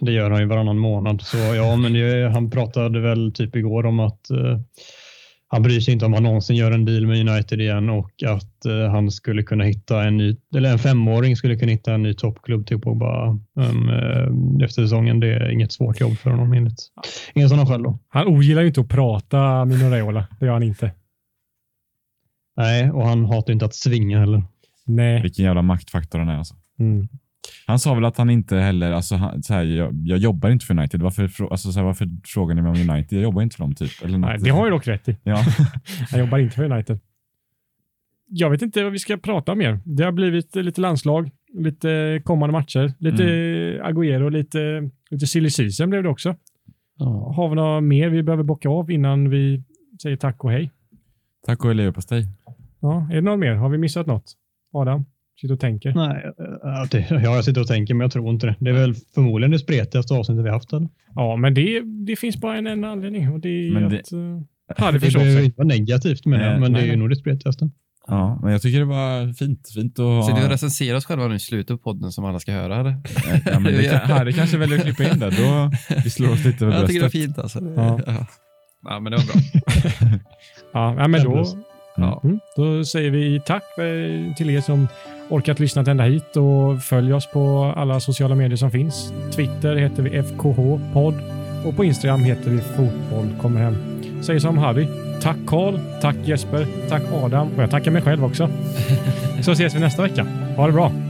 Det gör han ju varannan månad. Så ja, men det, han pratade väl typ igår om att eh, han bryr sig inte om han någonsin gör en deal med United igen och att eh, han skulle kunna hitta en ny, eller en femåring skulle kunna hitta en ny toppklubb till Pogba um, eh, efter säsongen. Det är inget svårt jobb för honom enligt enligt honom själv då.
Han ogillar ju inte att prata, Mino Raiola. Det gör han inte.
Nej, och han hatar inte att svinga heller.
Nej.
Vilken jävla maktfaktor han är alltså.
Mm.
Han sa väl att han inte heller, alltså, han, så här, jag, jag jobbar inte för United. Varför, alltså, så här, varför frågar ni mig om United? Jag jobbar inte för dem typ. Eller.
Nej, det har ju dock rätt i.
Ja.
Han jobbar inte för United. Jag vet inte vad vi ska prata om mer. Det har blivit lite landslag, lite kommande matcher, lite Agüero, lite, lite silly season blev det också.
Ja.
Har vi något mer vi behöver bocka av innan vi säger tack och hej?
Tack och leverpastej.
Ja, är det något mer? Har vi missat något? Adam? Sitter och tänker.
Nej, eh, det, ja, jag sitter och tänker, men jag tror inte det. Det är väl förmodligen det spretigaste avsnittet vi haft. Eller?
Ja, men det, det finns bara en enda anledning och det är
Men det-
att uh, Harry
Det behöver inte vara negativt, jag,
Nej,
men det är
nej.
ju nog det spretigaste.
Ja, men jag tycker det var fint. Fint att
och
ha...
recenserar oss själva nu i slutet på podden som alla ska höra? Eller?
Ja, men det Harry kanske väljer att klippa in det. Då vi slår oss lite över
Jag tycker det var
bröstet.
fint alltså.
Ja.
Ja. ja, men det var bra.
Ja, men då.
Ja.
mm, då säger vi tack eh, till er som orkat lyssna ända hit och följ oss på alla sociala medier som finns. Twitter heter vi FKH-podd och på Instagram heter vi fotboll kommer hem. Säger som Harry. Tack Karl, tack Jesper, tack Adam och jag tackar mig själv också. Så ses vi nästa vecka. Ha det bra!